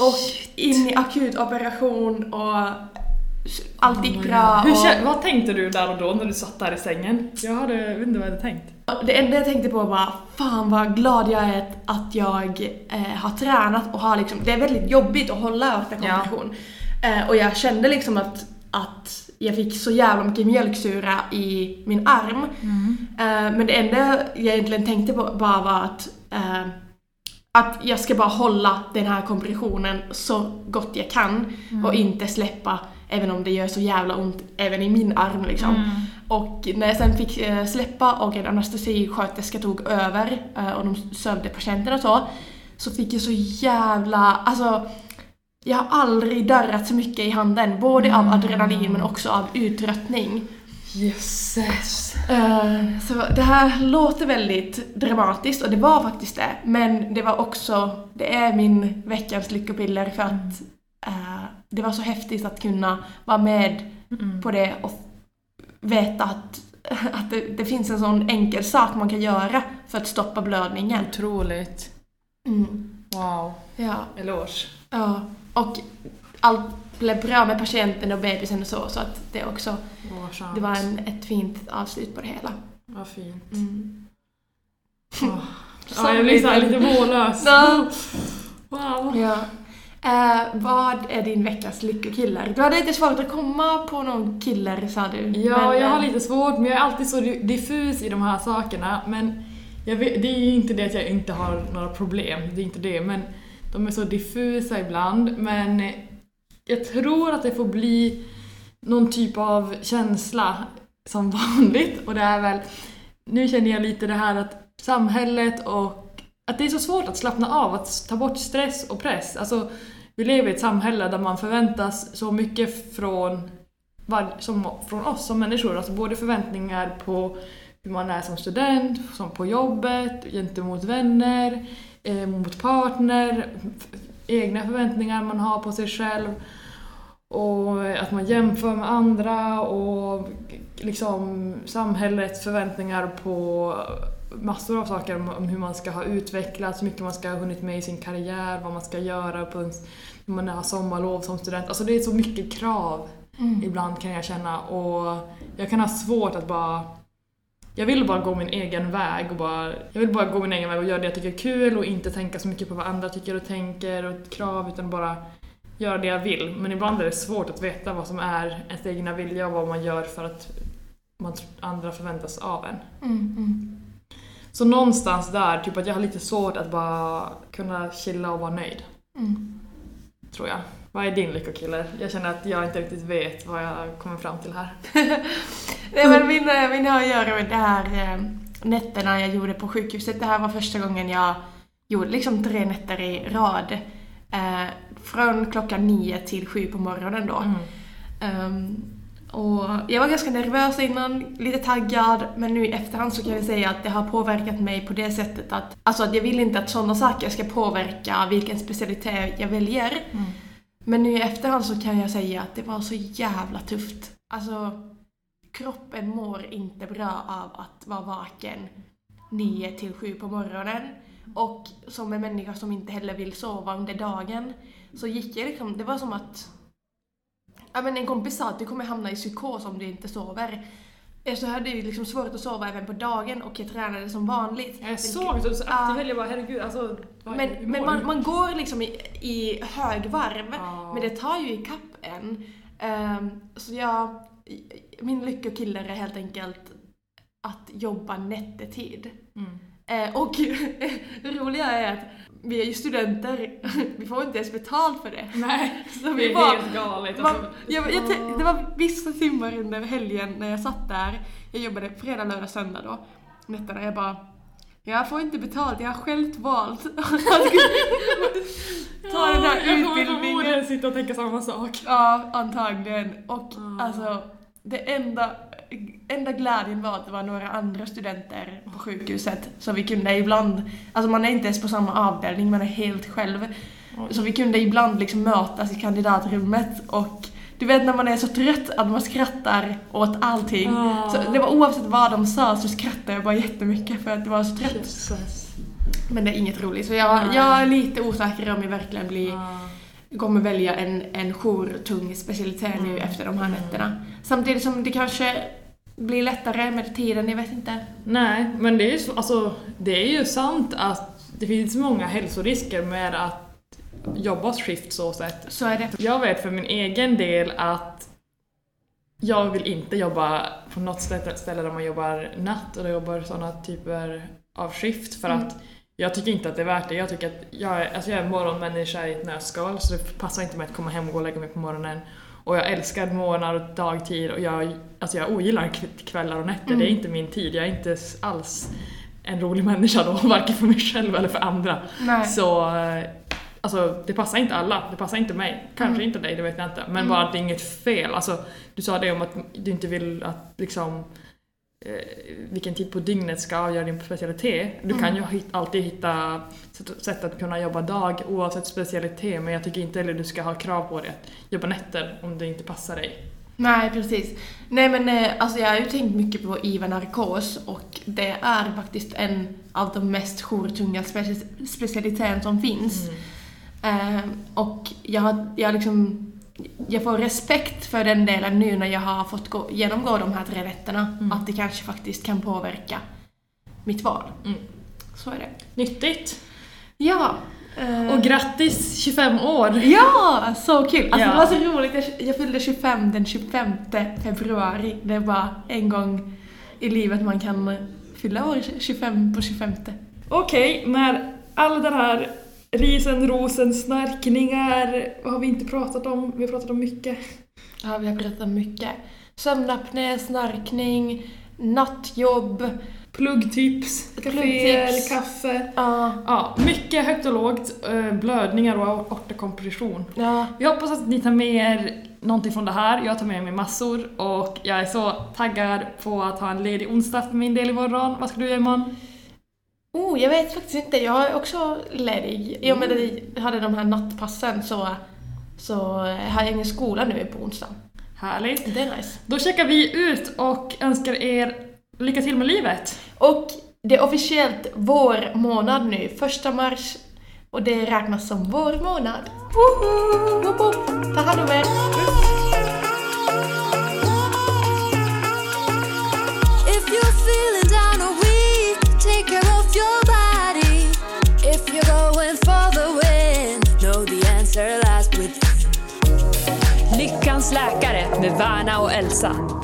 B: Och in i akutoperation och allt gick bra.
A: Hur,
B: och
A: kä- vad tänkte du där och då när du satt där i sängen? Jag hade, jag vet inte vad jag hade tänkt.
B: Det enda jag tänkte på var fan vad glad jag är att jag eh, har tränat och har liksom, det är väldigt jobbigt att hålla aortakompression. Eh, och jag kände liksom att, att jag fick så jävla mycket mjölksyra i min arm. Eh, men det enda jag egentligen tänkte på bara var att eh, att jag ska bara hålla den här kompressionen så gott jag kan och inte släppa även om det gör så jävla ont även i min arm liksom. Och när jag sen fick eh, släppa och en anestesisköterska tog över eh, och de sövde patienten och så, så fick jag så jävla, alltså jag har aldrig darrat så mycket i handen, både av adrenalin men också av uttröttning.
A: Jösses.
B: Eh, Så det här låter väldigt dramatiskt och det var faktiskt det. Men det var också, det är min veckans lyckopiller för att eh, det var så häftigt att kunna vara med på det och veta att, att det, det finns en sån enkel sak man kan göra för att stoppa blödningen.
A: Otroligt.
B: Mm.
A: Wow.
B: Ja,
A: Eloge.
B: ja. Och allt blev bra med patienten och bebisen och så, så att det också, det var en, ett fint avslut på det hela.
A: Vad fint.
B: Mm.
A: Ja, jag blir såhär lite mållös.
B: Ja.
A: Wow.
B: Ja. Eh, vad är din veckas lyckokiller? Du hade lite svårt att komma på någon killer sa du.
A: Ja,
B: men,
A: jag har
B: eh,
A: lite svårt, men jag är alltid så diffus i de här sakerna. Men vet, det är ju inte det att jag inte har några problem, det är inte det, men de är så diffusa ibland. Men jag tror att det får bli någon typ av känsla som vanligt och det är väl, nu känner jag lite det här att samhället och att det är så svårt att slappna av, att ta bort stress och press. Alltså, vi lever i ett samhälle där man förväntas så mycket från, var, som, från oss som människor, alltså både förväntningar på hur man är som student, som på jobbet, gentemot vänner, eh, mot partner, egna förväntningar man har på sig själv och att man jämför med andra och liksom samhällets förväntningar på massor av saker om hur man ska ha utvecklats, hur mycket man ska ha hunnit med i sin karriär, vad man ska göra på ens, när man har sommarlov som student. Alltså det är så mycket krav ibland kan jag känna och jag kan ha svårt att bara jag vill bara gå min egen väg och bara, jag vill bara gå min egen väg och göra det jag tycker är kul och inte tänka så mycket på vad andra tycker och tänker och krav utan bara göra det jag vill. Men ibland är det svårt att veta vad som är ens egna vilja och vad man gör för att man, andra förväntas av en.
B: Mm, mm.
A: Så någonstans där, typ att jag har lite svårt att bara kunna chilla och vara nöjd,
B: Mm.
A: tror jag. Vad är din lyckokille? Jag känner att jag inte riktigt vet vad jag kommer fram till här.
B: Nej men min, eh, min har att göra med det här eh, nätterna jag gjorde på sjukhuset. Det här var första gången jag gjorde liksom tre nätter i rad. Eh, från klockan nio till sju på morgonen då.
A: Mm.
B: Ehm, och jag var ganska nervös innan, lite taggad, men nu i efterhand så kan jag säga att det har påverkat mig på det sättet att, alltså att jag vill inte att sådana saker ska påverka vilken specialitet jag väljer.
A: Mm.
B: Men nu i efterhand så kan jag säga att det var så jävla tufft. Alltså, kroppen mår inte bra av att vara vaken 9 till 7 på morgonen. Och som en människa som inte heller vill sova under dagen så gick jag liksom, det var som att Ja men en kompis sa att du kommer hamna i psykos om du inte sover. Eh, Så jag hade ju liksom svårt att sova även på dagen och jag tränade som vanligt.
A: Jag såg det och så
B: Ja.
A: aktiv jag bara herregud alltså,
B: Men, men man,
A: du?
B: man går liksom i, i högvarv,
A: Ja.
B: men det tar ju ikapp en. Ehm, så jag, min lyckokiller är helt enkelt att jobba nättetid.
A: Mm.
B: Eh, och det roliga är att vi är ju studenter, vi får inte ens betalt för det.
A: Nej,
B: Så
A: det
B: vi
A: är
B: bara,
A: helt galet.
B: man,
A: Alltså,
B: jag, jag, det var vissa timmar under helgen när jag satt där, jag jobbade fredag, lördag, söndag då, nätterna, jag bara jag får inte betalt, jag har själv valt ta den här
A: jag kommer
B: utbildningen.
A: förmodligen sitta och tänka samma sak.
B: Ja, antagligen. Och
A: Ah.
B: alltså, det enda, enda glädjen var att det var några andra studenter på sjukhuset. Så vi kunde ibland, alltså man är inte ens på samma avdelning, man är helt själv. Så vi kunde ibland liksom mötas i kandidatrummet och du vet när man är så trött att man skrattar åt allting.
A: Ah.
B: Så det var oavsett vad de sa så skrattade jag bara jättemycket för att det var så trött.
A: Jesus.
B: Men det är inget roligt. Så jag, jag är lite osäker om jag verkligen blir
A: Ah.
B: Kommer välja en, en jourtung specialitet nu
A: Mm.
B: efter de här nätterna. Samtidigt som det kanske blir lättare med tiden, jag vet inte.
A: Nej, men det är, ju, så- alltså, det är ju sant att det finns många hälsorisker med att jobba skift så sätt.
B: Så är det.
A: Jag vet för min egen del att jag vill inte jobba på något ställe där man jobbar natt eller jobbar sådana typer av skift för
B: Mm.
A: att jag tycker inte att det är värt det. Jag tycker att jag är, alltså jag är morgonmänniska i ett nötskal så det passar inte mig att komma hem och gå och lägga mig på morgonen. Och jag älskar morgnar och dagtid och jag, alltså jag ogillar kvällar och nätter.
B: Mm.
A: Det är inte min tid. Jag är inte alls en rolig människa då, varken för mig själv eller för andra.
B: Nej.
A: Så eh, alltså, det passar inte alla, det passar inte mig. Kanske
B: Mm.
A: inte dig, det vet jag inte. Men
B: Mm.
A: bara att det är inget fel. Alltså, du sa det om att du inte vill att liksom vilken tid på dygnet ska avgöra din specialitet. Du kan
B: Mm.
A: ju alltid hitta sätt- att kunna jobba dag oavsett specialitet men jag tycker inte heller du ska ha krav på det att jobba nätter om det inte passar dig.
B: Nej, precis. Nej men eh, alltså jag har ju tänkt mycket på IVA narkos och det är faktiskt en av de mest jourtunga speci- specialiteter som finns.
A: Mm.
B: Eh, och jag har, jag har liksom jag får respekt för den delen nu när jag har fått gå, genomgå de här tre nätterna.
A: Mm.
B: Att det kanske faktiskt kan påverka mitt val.
A: Mm.
B: Så är det.
A: Nyttigt!
B: Ja. eh,
A: Och grattis 25 år!
B: Ja, så kul! Alltså
A: Ja.
B: det var så roligt, jag, fyllde 25 den 25 februari. Det är bara en gång i livet man kan fylla år 25 på 25.
A: Okej, med all den här risen, rosen, snarkningar, vad har vi inte pratat om? Vi har pratat om mycket.
B: Ja, vi har pratat mycket. Sömnapné, snarkning, nattjobb.
A: Pluggtips, kaféer, kaffe.
B: Ja,
A: Ja, mycket högt och lågt, eh, blödningar och aortakompression.
B: ja.
A: Vi hoppas att ni tar med er någonting från det här. Jag tar med mig massor och jag är så taggad på att ha en ledig onsdag för min del imorgon. Vad ska du göra imorgon?
B: Oh, jag vet faktiskt inte. Jag är också ledig. I och med att jag hade de här nattpassen så, så har jag ingen skola nu på onsdag.
A: Härligt.
B: Det är nice.
A: Då checkar vi ut och önskar er lycka till med livet.
B: Och det är officiellt vår månad nu, första mars. Och det räknas som vår månad. Woho! Ta hand om er.
C: Lyckans läkare med Värna och Elsa.